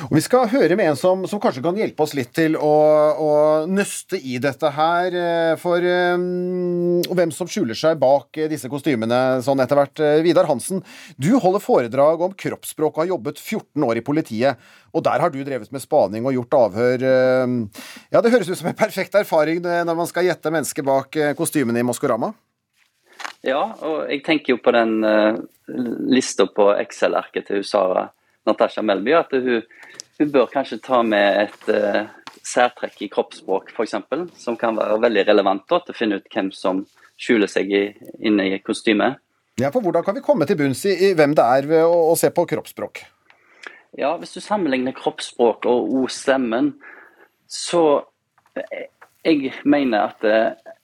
Og Vi skal høre med en som, som kanskje kan hjelpe oss litt til å, å nøste i dette her. eh, For um, hvem som skjuler seg bak eh, disse kostymene sånn etter hvert. Vidar Hansen, du holder foredrag om kroppsspråk og har jobbet 14 år i politiet. Og der har du drevet med spaning og gjort avhør. Ja, Det høres ut som en perfekt erfaring når man skal gjette mennesket bak kostymene i Maskorama. Ja, og jeg tenker jo på den uh, lista på Excel-arket til Sara Natasha Melby, at hun, hun bør kanskje ta med et uh, særtrekk i kroppsspråk, f.eks., som kan være veldig relevant da, til å finne ut hvem som skjuler seg i, inne i kostymet. Ja, for Hvordan kan vi komme til bunns i, i hvem det er ved å, å se på kroppsspråk? Ja, hvis du sammenligner kroppsspråk og o stemmen, så eh, jeg mener at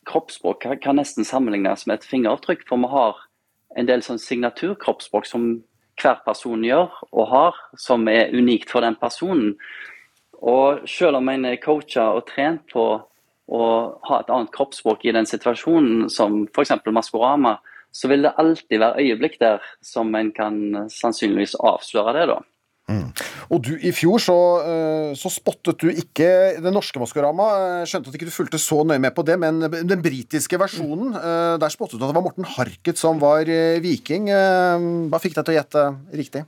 kroppsspråk kan, kan nesten sammenlignes med et fingeravtrykk, for vi har en del sånn signaturkroppsspråk som hver person gjør og har, som er unikt for den personen. Og selv om en er coacha og trent på å ha et annet kroppsspråk i den situasjonen, som f.eks. Maskorama, så vil det alltid være øyeblikk der som en kan sannsynligvis avsløre det, da. Og du, I fjor så, eh, så spottet du ikke det norske Maskorama. Skjønte at ikke du fulgte så nøye med på det, men den britiske versjonen, eh, der spottet du at det var Morten Harket som var eh, viking. Hva fikk deg til å gjette riktig?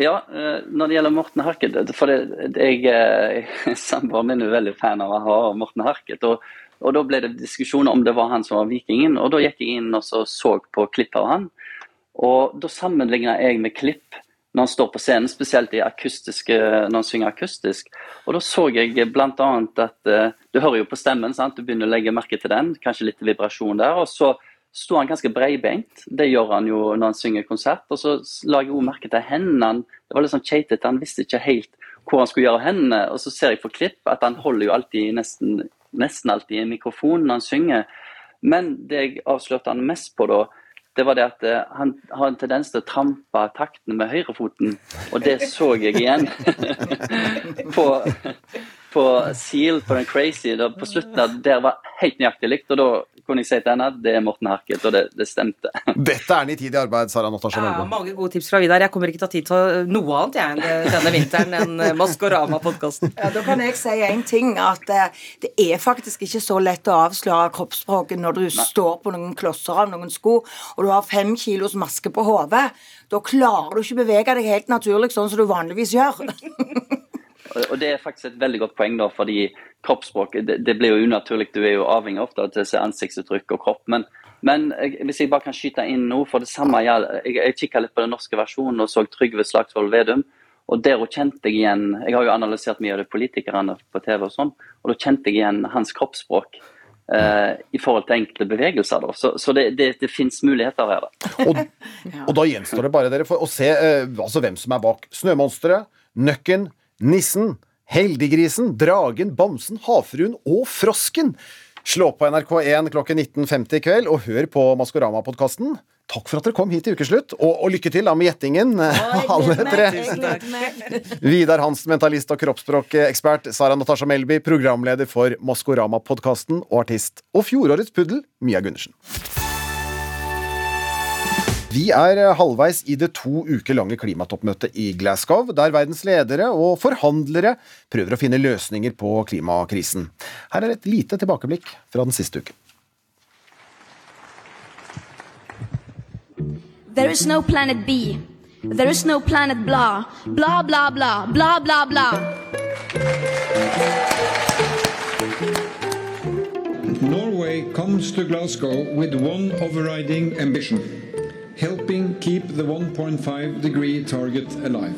Ja, når det gjelder Morten Harket For det, jeg, samboeren min er veldig fan av å ha Morten Harket. Og, og da ble det diskusjon om det var han som var vikingen. Og da gikk jeg inn og så, så på klipp av han. Og da sammenligna jeg med klipp når han står på scenen, spesielt når han synger akustisk. Og da så jeg bl.a. at eh, Du hører jo på stemmen, sant? du begynner å legge merke til den. Kanskje litt vibrasjon der. Og så sto han ganske breibeint. Det gjør han jo når han synger konsert. Og så la jeg også merke til hendene. Det var litt sånn keitete. Han visste ikke helt hvor han skulle gjøre hendene. Og så ser jeg på klipp at han holder jo alltid nesten, nesten alltid i mikrofonen når han synger. Men det jeg avslørte han mest på da, det var det at eh, han har en tendens til å trampe takten med høyrefoten. Og det så jeg igjen på, på Seal, på den Crazy. Da, på slutten av der var helt nøyaktig likt. Og da kunne jeg si til henne at det er Morten Harket, og det, det stemte. Dette er nitidig arbeid, Sara Natasha Ja, Melby. mange gode tips fra Vidar. Jeg kommer ikke til å ha tid til noe annet jeg enn denne vinteren enn eh, Maskorama-podkasten. Ja, Da kan jeg si en ting, at eh, det er faktisk ikke så lett å avsløre kroppsspråket når du står på noen klosser av noen sko, og du har fem kilos maske på hodet. Da klarer du ikke bevege deg helt naturlig, sånn som du vanligvis gjør. Og og det er faktisk et veldig godt poeng, da, fordi kroppsspråk det, det blir jo unaturlig. Du er jo avhengig ofte av å se ansiktsuttrykk og kropp. Men, men hvis jeg bare kan skyte inn noe, for det samme gjelder Jeg, jeg kikka litt på den norske versjonen og så Trygve Slagsvold Vedum. Og der også kjente jeg igjen Jeg har jo analysert mye av det politikerne på TV og sånn, og da kjente jeg igjen hans kroppsspråk. Uh, I forhold til enkelte bevegelser. Da. Så, så det, det, det fins muligheter her. Da. Og, og da gjenstår det bare dere for å se uh, altså hvem som er bak Snømonsteret, Nøkken, Nissen, Heldiggrisen, Dragen, Bamsen, Havfruen og Frosken. Slå på NRK1 klokken 19.50 i kveld og hør på Maskorama-podkasten. Takk for at dere kom hit til ukeslutt, og, og lykke til da med gjettingen, alle tre. Vidar Hansen, mentalist og kroppsspråkekspert. Sara Natasha Melby, programleder for Maskorama-podkasten og artist. Og fjorårets puddel, Mia Gundersen. Vi er halvveis i det to uker lange klimatoppmøtet i Glasgow, der verdens ledere og forhandlere prøver å finne løsninger på klimakrisen. Her er et lite tilbakeblikk fra den siste uken. There is no planet B. There is no planet blah. Blah, blah, blah. Blah, blah, blah. Norway comes to Glasgow with one overriding ambition helping keep the 1.5 degree target alive.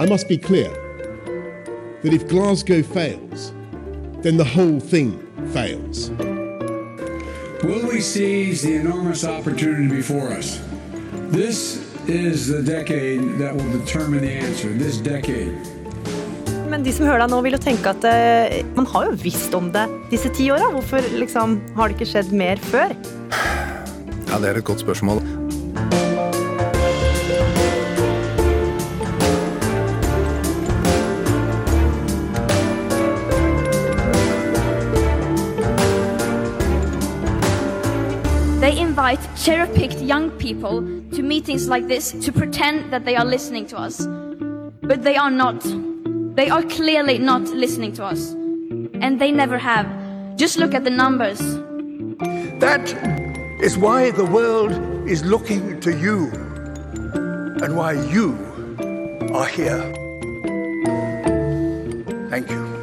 I must be clear that if Glasgow fails, then the whole thing fails. Will we seize the enormous opportunity before us? This is the decade that will determine the answer. This decade. Men de som hører deg nå, vil jo tenke at eh, man har jo visst om det disse ti åra. Hvorfor liksom, har det ikke skjedd mer før? Ja, Det er et godt spørsmål. Cherry picked young people to meetings like this to pretend that they are listening to us. But they are not. They are clearly not listening to us. And they never have. Just look at the numbers. That is why the world is looking to you and why you are here. Thank you.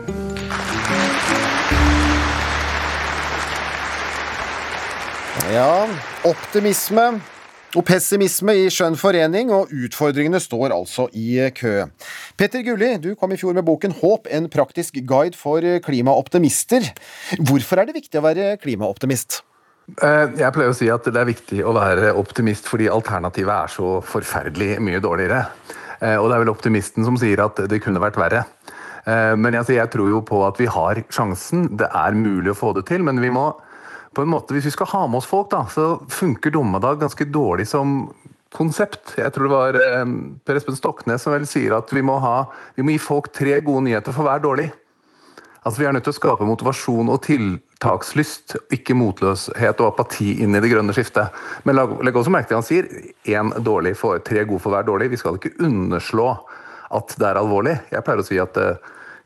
Ja, optimisme og pessimisme i skjønn forening, og utfordringene står altså i kø. Petter Gulli, du kom i fjor med boken Håp, en praktisk guide for klimaoptimister. Hvorfor er det viktig å være klimaoptimist? Eh, Jeg pleier å si at det er viktig å være optimist fordi alternativet er så forferdelig mye dårligere. Eh, Og det er vel optimisten som sier at det kunne vært verre. Eh, Men jeg, tror jo på at vi har sjansen. Det er mulig å få det til, men vi må på en måte, hvis vi skal ha med oss folk, da, så funker Dommedag ganske dårlig som konsept. Jeg tror det var eh, Per Espen Stoknes som vel sier at vi må, ha, vi må gi folk tre gode nyheter for hver dårlig. Altså Vi er nødt til å skape motivasjon og tiltakslyst, ikke motløshet og apati inn i det grønne skiftet. Men legg også merke til han sier én dårlig for tre gode for hver dårlig. Vi skal ikke underslå at det er alvorlig. Jeg pleier å si at det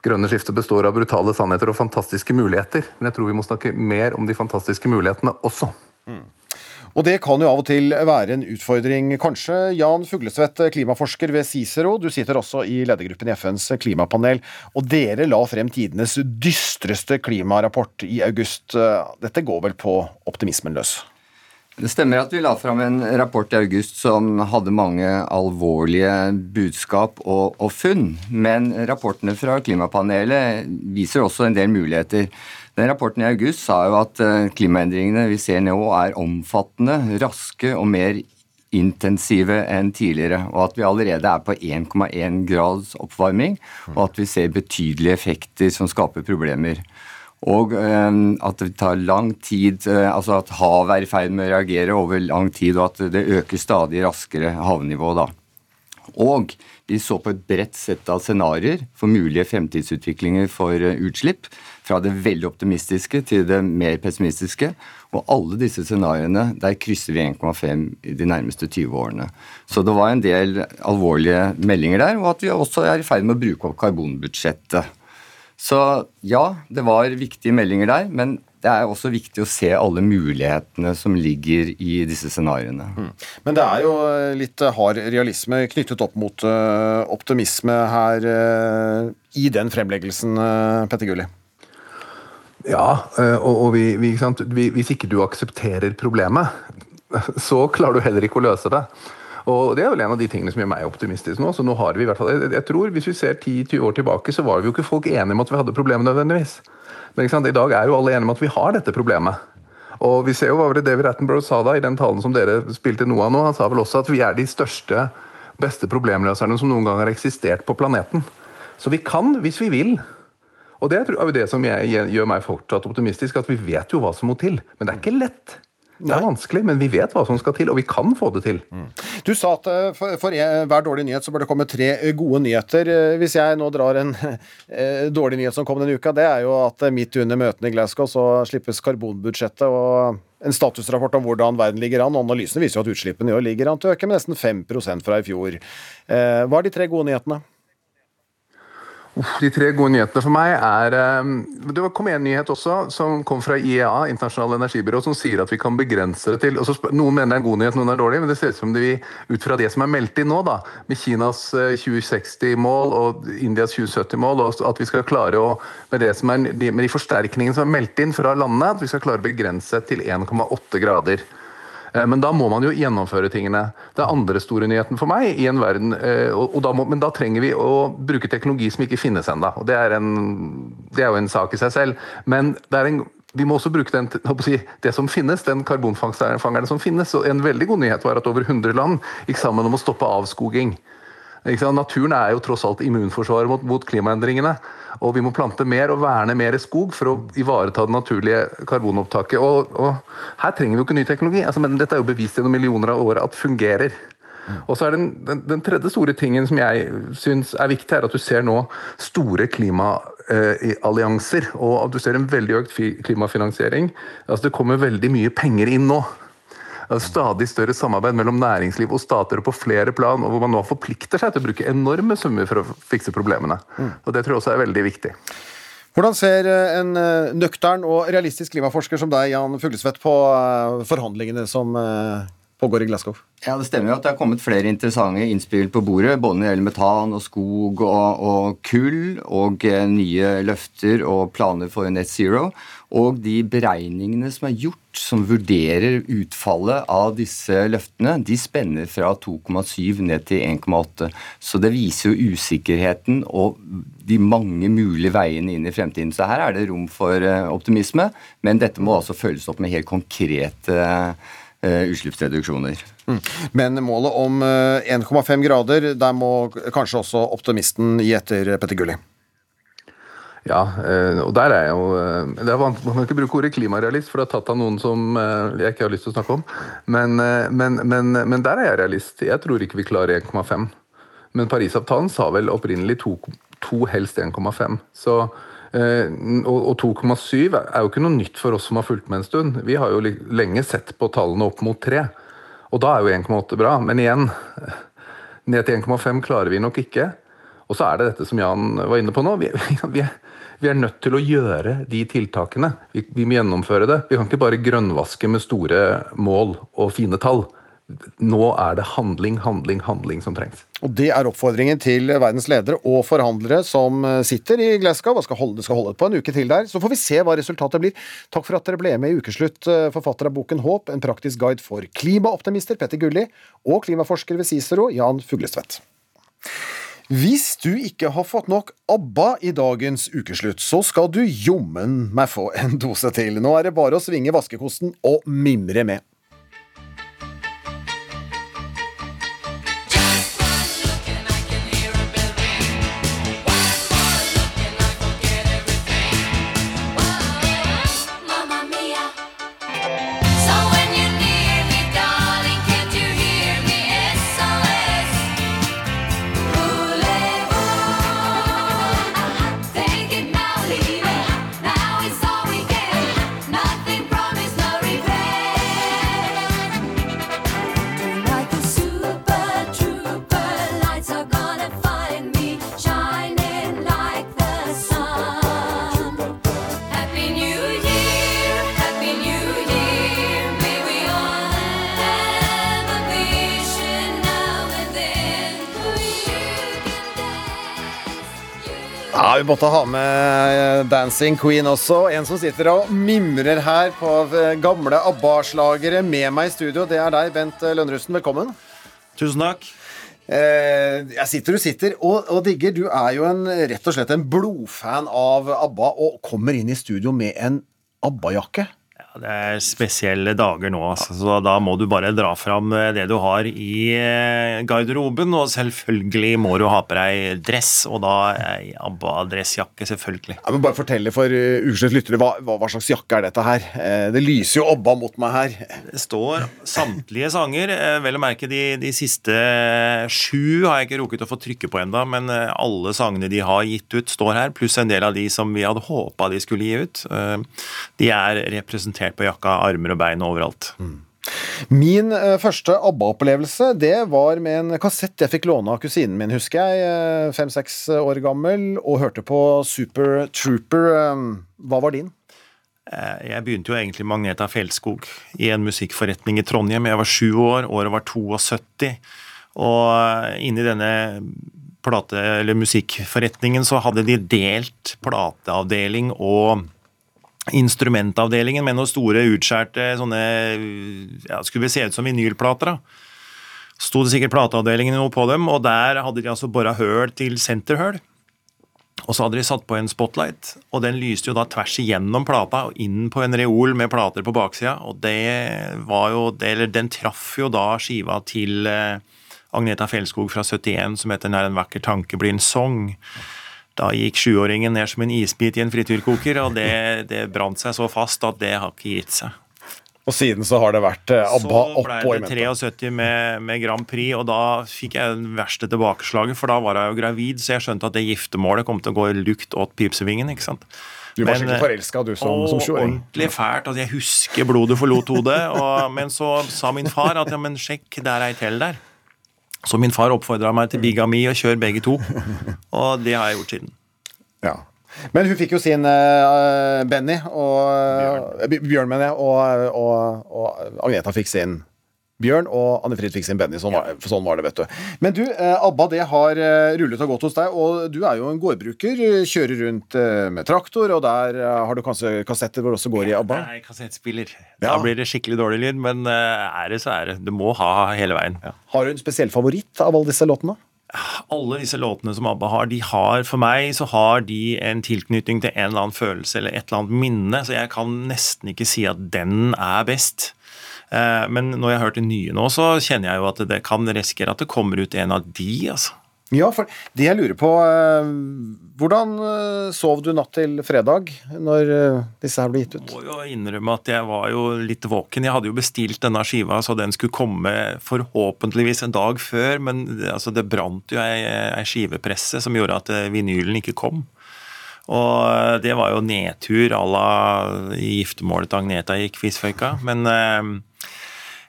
grønne skiftet består av brutale sannheter og fantastiske muligheter. Men jeg tror vi må snakke mer om de fantastiske mulighetene også. Og det kan jo av og til være en utfordring, kanskje. Jan Fuglesvedt, klimaforsker ved Cicero, du sitter også i ledergruppen i FNs klimapanel, og dere la frem tidenes dystreste klimarapport i august. Dette går vel på optimismen løs? Det stemmer at vi la fram en rapport i august som hadde mange alvorlige budskap og, og funn. Men rapportene fra klimapanelet viser også en del muligheter. Den Rapporten i august sa jo at eh, klimaendringene vi ser nå er omfattende, raske og mer intensive enn tidligere, og at vi allerede er på 1,1 grads oppvarming, og at vi ser betydelige effekter som skaper problemer. Og eh, at det tar lang tid, eh, altså at havet er i ferd med å reagere over lang tid, og at det øker stadig raskere havnivå da. Og vi så på et bredt sett av scenarioer for mulige fremtidsutviklinger for eh, utslipp. Fra det veldig optimistiske til det mer pessimistiske. Og alle disse scenarioene, der krysser vi 1,5 i de nærmeste 20 årene. Så det var en del alvorlige meldinger der, og at vi også er i ferd med å bruke opp karbonbudsjettet. Så ja, det var viktige meldinger der, men det er også viktig å se alle mulighetene som ligger i disse scenarioene. Men det er jo litt hard realisme knyttet opp mot eh, optimisme her eh, i den fremleggelsen, eh, Petter Gulli. Ja, eh, og, og vi, vi, ikke sant? Vi, hvis ikke du aksepterer problemet, så klarer du heller ikke å løse det. Og Det er vel en av de tingene som gjør meg optimistisk nå. så nå har vi i hvert fall, jeg, jeg tror Hvis vi ser 10-20 år tilbake, så var vi jo ikke folk enige om at vi hadde problemet nødvendigvis. Men i dag er jo alle enige om at vi har dette problemet. Og vi ser jo hva var det David Attenborough sa da i den talen som dere spilte noe av nå. Han sa vel også at vi er de største, beste problemløserne som noen gang har eksistert på planeten. Så vi kan hvis vi vil. Og det er jo det som gjør meg fortsatt optimistisk, at vi vet jo hva som må til. Men det er ikke lett. Det er vanskelig, men vi vet hva som skal til, og vi kan få det til. Du sa at eh, for, for hver dårlig nyhet så bør det komme tre eh, gode nyheter. Eh, Hvis jeg nå drar en dårlig nyhet som kom denne uka, det er jo at midt under møtene i Glasgow så slippes karbonbudsjettet og en statusrapport om hvordan verden ligger an. Analysene viser jo at utslippene i år ligger an til å øke med nesten 5% fra i fjor. Eh, Hva er de tre gode nyhetene? De tre gode nyhetene for meg er eh, Det kom en nyhet også som kom fra IEA, Internasjonale energibyrå, som sier at vi kan begrense det til og så spør- Noen mener det er en god nyhet, noen er dårlig, men det ser ut som det vi, ut fra det som er meldt inn nå, da, med Kinas eh, 2060-mål og Indias 2070-mål, og at vi skal klare å med, det som er, med de forsterkningene som er meldt inn fra landene, at vi skal klare å begrense til 1,8 grader. Eh, Men da må man jo gjennomføre tingene. Det er andre store nyheten for meg i en verden, eh, da må, men da trenger vi å bruke teknologi som ikke finnes ennå. Det er, en, det er jo en sak i seg selv. Men det er en vi må også bruke den, det som finnes, den karbonfangeren som finnes. Og en veldig god nyhet var at over 100 land gikk sammen om å stoppe avskoging. Naturen er jo tross alt immunforsvaret mot, mot klimaendringene. Og vi må plante mer og verne mer skog for å ivareta det naturlige karbonopptaket. Og, og her trenger vi jo ikke ny teknologi, altså, men dette er jo bevist gjennom millioner av år at fungerer. Og så er den, den, den tredje store tingen som jeg syns er viktig, er at du ser nå store klimaallianser. Og at du ser en veldig økt fi- klimafinansiering. Altså Det kommer veldig mye penger inn nå. Altså Stadig større samarbeid mellom næringsliv og stater på flere plan, og hvor man nå forplikter seg til å bruke enorme summer for å fikse problemene. Og Det tror jeg også er veldig viktig. Hvordan ser eh, en eh, nøktern og realistisk klimaforsker som deg, Jan Fuglesvedt, på eh, forhandlingene som pågår i Glasgow? Ja, Det stemmer jo at det har kommet flere interessante innspill på bordet. Både når det gjelder metan og skog og, og kull, og eh, nye løfter og planer for net zero. Og de beregningene som er gjort, som vurderer utfallet av disse løftene, de spenner fra 2,7 ned til 1,8. Så det viser jo usikkerheten og de mange mulige veiene inn i fremtiden. Så her er det rom for eh, optimisme, men dette må altså følges opp med helt konkrete utslippsreduksjoner. Mm. Men målet om eh, 1,5 grader, der må kanskje også optimisten gi etter, Petter Gulli. Ja, eh, og der er jeg jo eh, det er vant, Man kan ikke bruke ordet klimarealist, for det er tatt av noen som eh, jeg ikke har lyst til å snakke om. Men, eh, men, men, men der er jeg realist. Jeg tror ikke vi klarer 1,5. Men Parisavtalen sa vel opprinnelig to, to helst 1,5. Så eh, og, og 2,7 er jo ikke noe nytt for oss som har fulgt med en stund. Vi har jo lenge sett på tallene opp mot 3. Og da er jo 1,8 bra. Men igjen, ned til 1,5 klarer vi nok ikke. Og så er det dette som Jan var inne på nå. Vi, vi, vi er nødt til å gjøre de tiltakene. Vi, vi må gjennomføre det. Vi kan ikke bare grønnvaske med store mål og fine tall. Nå er det handling, handling, handling som trengs. Og Det er oppfordringen til verdens ledere og forhandlere som eh, sitter i Glasgow og skal holde, det skal holde på en uke til der. Så får vi se hva resultatet blir. Takk for at dere ble med i Ukeslutt, eh, forfatter av boken Håp, en praktisk guide for klimaoptimister, Petter Gulli, og klimaforsker ved Cicero, Jan Fuglestvedt. Hvis du ikke har fått nok ABBA i dagens ukeslutt, så skal du jommen meg få en dose til. Nå er det bare å svinge vaskekosten og mimre med. Vi ha med Dancing Queen også. En som sitter og mimrer her på eh, gamle ABBA-slagere med meg i studio. Det er deg, Bent eh, Lønnerussen. Velkommen. Tusen takk. Eh, jeg sitter du sitter og, og digger. Du er jo en, rett og slett en blodfan av ABBA og kommer inn i studio med en ABBA-jakke. Det er spesielle dager nå, altså. så da må du bare dra fram eh, det du har i eh, garderoben. Og selvfølgelig må du ha på deg dress, og da ei ABBA-dressjakke, selvfølgelig. Ja, men bare fortell for ukeslutts lyttere, hva, hva, slags jakke er dette her? Eh, det lyser jo ABBA mot meg her. Det står samtlige sanger, eh, vel å merke de, de siste sju har jeg ikke rukket å få trykke på enda, men eh, alle sangene de har gitt ut står her, pluss en del av de som vi hadde håpa de skulle gi ut. Eh, De er representert på jakka, armer og bein og overalt. Min eh, første ABBA-opplevelse det var med en kassett jeg fikk låne av kusinen min, husker jeg. eh, Fem-seks år gammel, og hørte på Super Trooper. Eh, Hva var din? Jeg begynte jo egentlig med Magneta Fjellskog i en musikkforretning i Trondheim. Jeg var sju år, året var 72. Og inni denne plate, eller musikkforretningen så hadde de delt plateavdeling og instrumentavdelingen med noen store utskjærte sånne ja, Skulle se ut som vinylplater. da. Sto det sikkert plateavdelingen noe på dem, og der hadde de altså bora høl til senterhøl. Og så hadde de satt på en spotlight, og den lyste jo da tvers igjennom plata og inn på en reol med plater på baksida, og det var jo det, Eller den traff jo da skiva til eh, Agneta Fjellskog fra 71 som heter 'Nær en vakker tanke blir en song'. Da gikk sjuåringen ned som en isbit i en frityrkoker, og det, det brant seg så fast at det har ikke gitt seg. Og siden så har det vært eh, ABBA Så i ble Så ble det 73 med, med Grand Prix, og da fikk jeg det verste tilbakeslaget, for da var jeg jo gravid, så jeg skjønte at det giftermålet kom til å gå lukt åt pipsevingen, ikke sant. Du var Men, skikkelig eh, forelska, du som, å, som sjuåring. Ordentlig fælt. Altså, jeg husker blodet forlot hodet. Og, men så sa min far at ja, men sjekk, der er ei til der. Så min far oppfordra meg til bigami og kjør begge to. Og det har jeg gjort siden. Ja. Men hun fikk jo sin uh, Benny og Bjørn, Bjørn mener jeg, og, og, og Agneta fikk sin Bjørn, og Anne Frid fikk sin Benny. Sånn var, sånn var det, vet du. Men du, eh, ABBA det har eh, rullet og gått hos deg, og du er jo en gårdbruker. eh, Kjører rundt med traktor, og der har du kanskje kassetter hvor det også går i ABBA? Nei, kassettspiller. Da blir det skikkelig dårlig lyd, men er det, så er det. Du må ha hele veien. Har du en spesiell favoritt av alle disse låtene? alle disse låtene som ABBA har, de har for meg så har de en tilknytning til en eller annen følelse eller et eller annet minne, så jeg kan nesten ikke si at den er best. Eh, Men når jeg har hørt det nye nå, så kjenner jeg jo at det kan risikere at det kommer ut en av de, altså. Ja, for det jeg lurer på eh, Hvordan eh, sov du natt til fredag, når disse her ble gitt ut? Jeg må jo innrømme at jeg var jo litt våken. Jeg hadde jo bestilt denne skiva så den skulle komme forhåpentligvis en dag før, men altså, det brant jo ei, ei skivepresse som gjorde at vinylen ikke kom. Og det var jo nedtur à la i giftermålet til Agneta gikk fisføyka. Men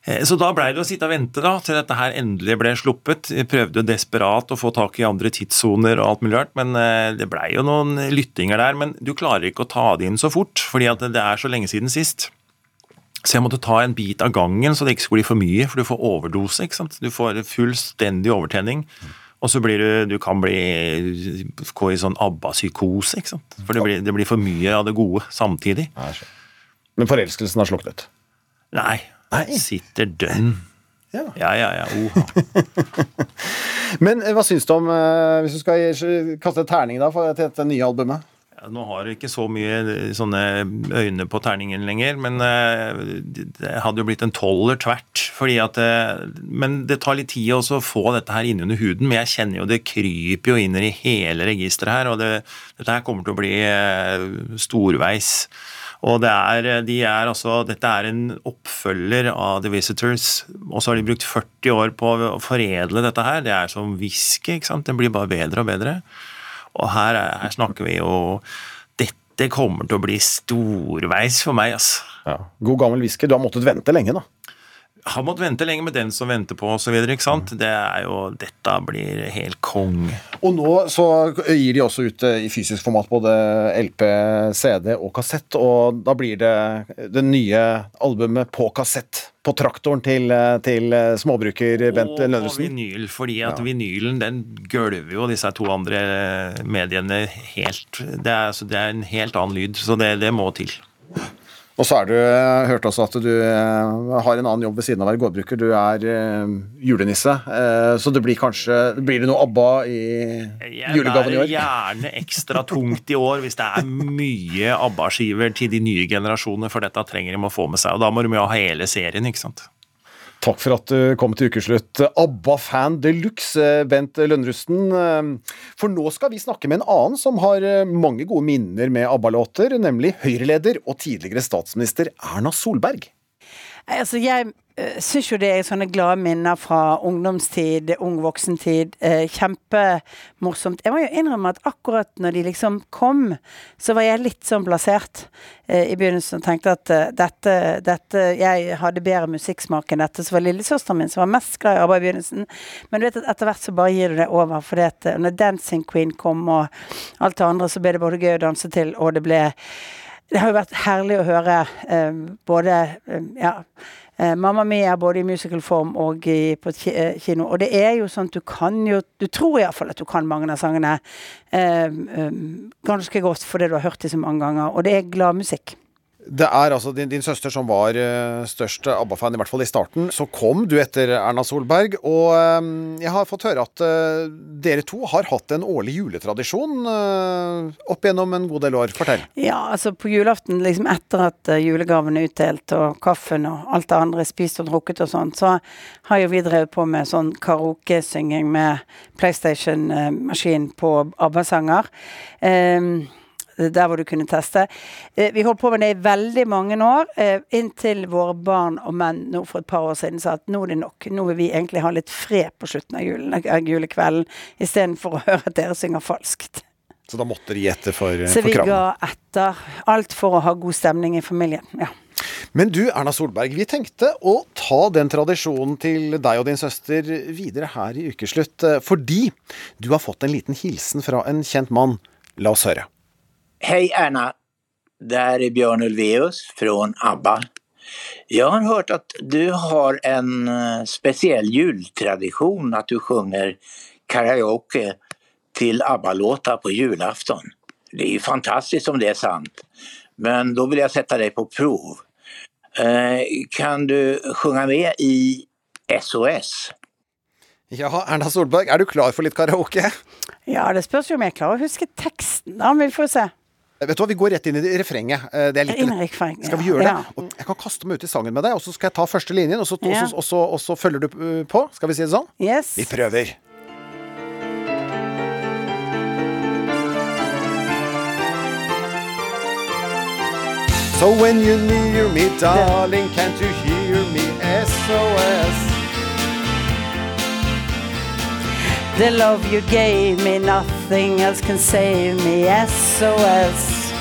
så da blei det å sitte og vente da, til dette her endelig ble sluppet. Jeg prøvde desperat å få tak i andre tidssoner og alt mulig rart, men eh, det blei jo noen lyttinger der. Men du klarer ikke å ta det inn så fort, fordi at det er så lenge siden sist. Så jeg måtte ta en bit av gangen, så det ikke skulle bli for mye, for du får overdose. ikke sant? Du får fullstendig overtenning. Og så blir du Du kan bli gå i sånn ABBA-psykose, ikke sant. For det blir, det blir for mye av det gode samtidig. Men forelskelsen har sluknet? Nei. Sitter dønn. Ja, ja, ja. ja. Oha. Men eh, hva syns du om, eh, hvis du skal kaste et terning da, for, dette nye albumet? Ja, Nå har jeg ikke så mye eh, sånne øyne på terningen lenger, men det hadde jo blitt en tolver tvert. fordi at Men det tar litt tid også å få dette her innunder huden. Men jeg kjenner jo det kryper jo inn i hele registeret her, og det, dette her kommer til å bli storveis. Og det er, de er altså, dette er en oppfølger av The Visitors, og så har de brukt 40 år på å foredle dette her. Det er som whisky, ikke sant. Den blir bare bedre og bedre. Og her, er- her snakker vi jo Dette kommer til å bli storveis for meg, altså. Ja. God gammel whisky. Du har måttet vente lenge, da. Har måttet vente lenge med den som venter på, osv. ikke sant. Det er jo Dette blir helt kong. Og nå så gir de også ut eh, i fysisk format både LP, CD og kassett, og da blir det det nye albumet på kassett. På traktoren til, eh, til eh, småbruker Bent Og Lønnesen. vinyl, fordi at vinylen den gølver jo disse to andre mediene helt Det er, altså, det er en helt annen lyd, så det, det må til. Og så er du, jeg hørte også at du eh, har en annen jobb ved siden av å være gårdbruker. Du er eh, julenisse, eh, så det blir kanskje Blir det noe ABBA i julegaven i Det er gjerne ekstra tungt i år hvis det er mye ABBA-skiver til de nye generasjoner, for dette trenger de å få med seg. Og da må de jo ha hele serien, ikke sant. Takk for at du kom til ukeslutt. ABBA-fan de luxe, Bent Lønnerusten. For nå skal vi snakke med en annen som har mange gode minner med ABBA-låter, nemlig Høyre-leder og tidligere statsminister Erna Solberg. Altså, jeg syns jo det er sånne glade minner fra ungdomstid, ung voksentid. Uh, Kjempemorsomt. Jeg må jo innrømme at akkurat når de liksom kom, så var jeg litt sånn blasert eh, i begynnelsen og tenkte at eh, dette, dette Jeg hadde bedre musikksmak enn dette. Så var lillesøsteren min som var mest glad i ABBA i begynnelsen. Men du vet at etter hvert så bare gir du det over. For at eh, når Dancing Queen kom og alt det andre, så ble det både gøy å danse til, og det ble det har jo vært herlig å høre eh, både eh, ja, eh, Mamma Mia både i musicalform og i, på eh, kino. Og det er jo sånn at du kan jo Du tror iallfall at du kan mange av sangene eh, eh, ganske godt fordi du har hørt dem så mange ganger. Og det er glad musikk. Det er altså din, din søster som var uh, størst ABBA-fan, i hvert fall i starten. Så kom du etter Erna Solberg, og eh, jeg har fått høre at eh, dere to har hatt en årlig juletradisjon opp gjennom en god del år. Fortell. Ja, altså på julaften, liksom etter at julegavene julegaven er utdelt og kaffen og alt det andre spist og drukket og sånn, så har jo vi drevet på med sånn karaokesynging med PlayStation-maskin på ABBA-sanger. Um, der hvor du kunne teste. Eh, Vi holdt på med det i veldig mange år, eh, inntil våre barn og menn nå for et par år siden sa at nå er det nok. Nå vil vi egentlig ha litt fred på slutten av, julen, av julekvelden, istedenfor å høre at dere synger falskt. Så da måtte de gi etter for, Så vi kravene. ga etter. Alt for å ha god stemning i familien. Ja. Men du, Erna Solberg, vi tenkte å ta den tradisjonen til deg og din søster videre her i Ukeslutt, eh, fordi du har fått en liten hilsen fra en kjent mann. La oss høre. Hej Erna, det här är Björn Ulvaeus från ABBA. Jag har hørt at du har en spesiell speciell jultradition att du sjunger karaoke til ABBA-låtar på julafton. Det er ju fantastiskt om det er sant. Men da vil jeg sette deg på prov. Eh, kan du sjunga med i SOS? Ja, Erna Solberg, er du klar for litt karaoke? ja, det spørs jo om jeg klarer å huske teksten. Da, vi får se. Vet du hva, Vi går rett inn i refrenget. Eh, Det er litt, refrenget, skal vi gjøre det? Ja. Jeg kan kaste meg ut i sangen med deg, og så skal jeg ta første linjen, og så, Ja. så, og så, og så følger du eh, på. Skal vi si det sånn? Yes. Vi prøver. So when you near me, darling, can't you hear me? SOS. The love you gave me, nothing else can save me. SOS.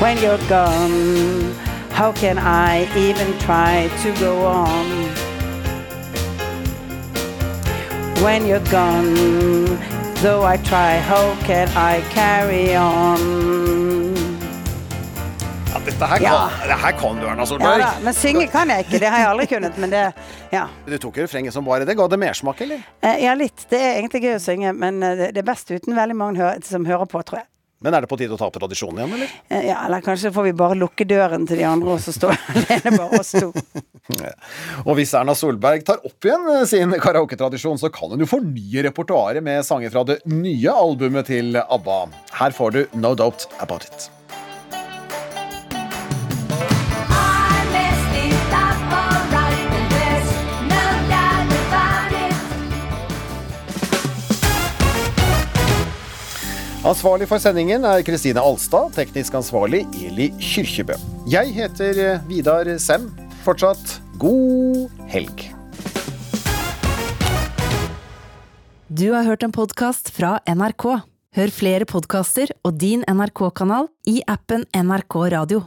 When you're gone, how can I even try to go on? When you're gone, though I try, how can I carry on? Ja, dette her kan, Ja. det her kan du, Erna Solberg. Ja, men synge kan jeg ikke. Det har jeg aldri kunnet. Men det, ja. Du tok refrenget som bare det. Ga det mersmak, eller? Eh, Ja, litt. Det er egentlig gøy å synge, men eh, det er best uten veldig mange som hører på, tror jeg. Men er det på tide å ta opp tradisjonen igjen, eller? Eh, Ja, eller kanskje får vi bare lukke døren til de andre, og så står alene bare oss to. Og hvis Erna Solberg tar opp igjen sin karaoketradisjon, så kan hun jo fornye repertoaret med sanger fra det nye albumet til ABBA. Her får du No Doubt About It. Ansvarlig for sendingen er Kristine Alstad, teknisk ansvarlig Eli Kyrkjebø. Jeg heter eh, Vidar Sem. Fortsatt god helg. Du har hørt en podkast fra NRK. Hør flere podkaster og din NRK-kanal i appen NRK Radio.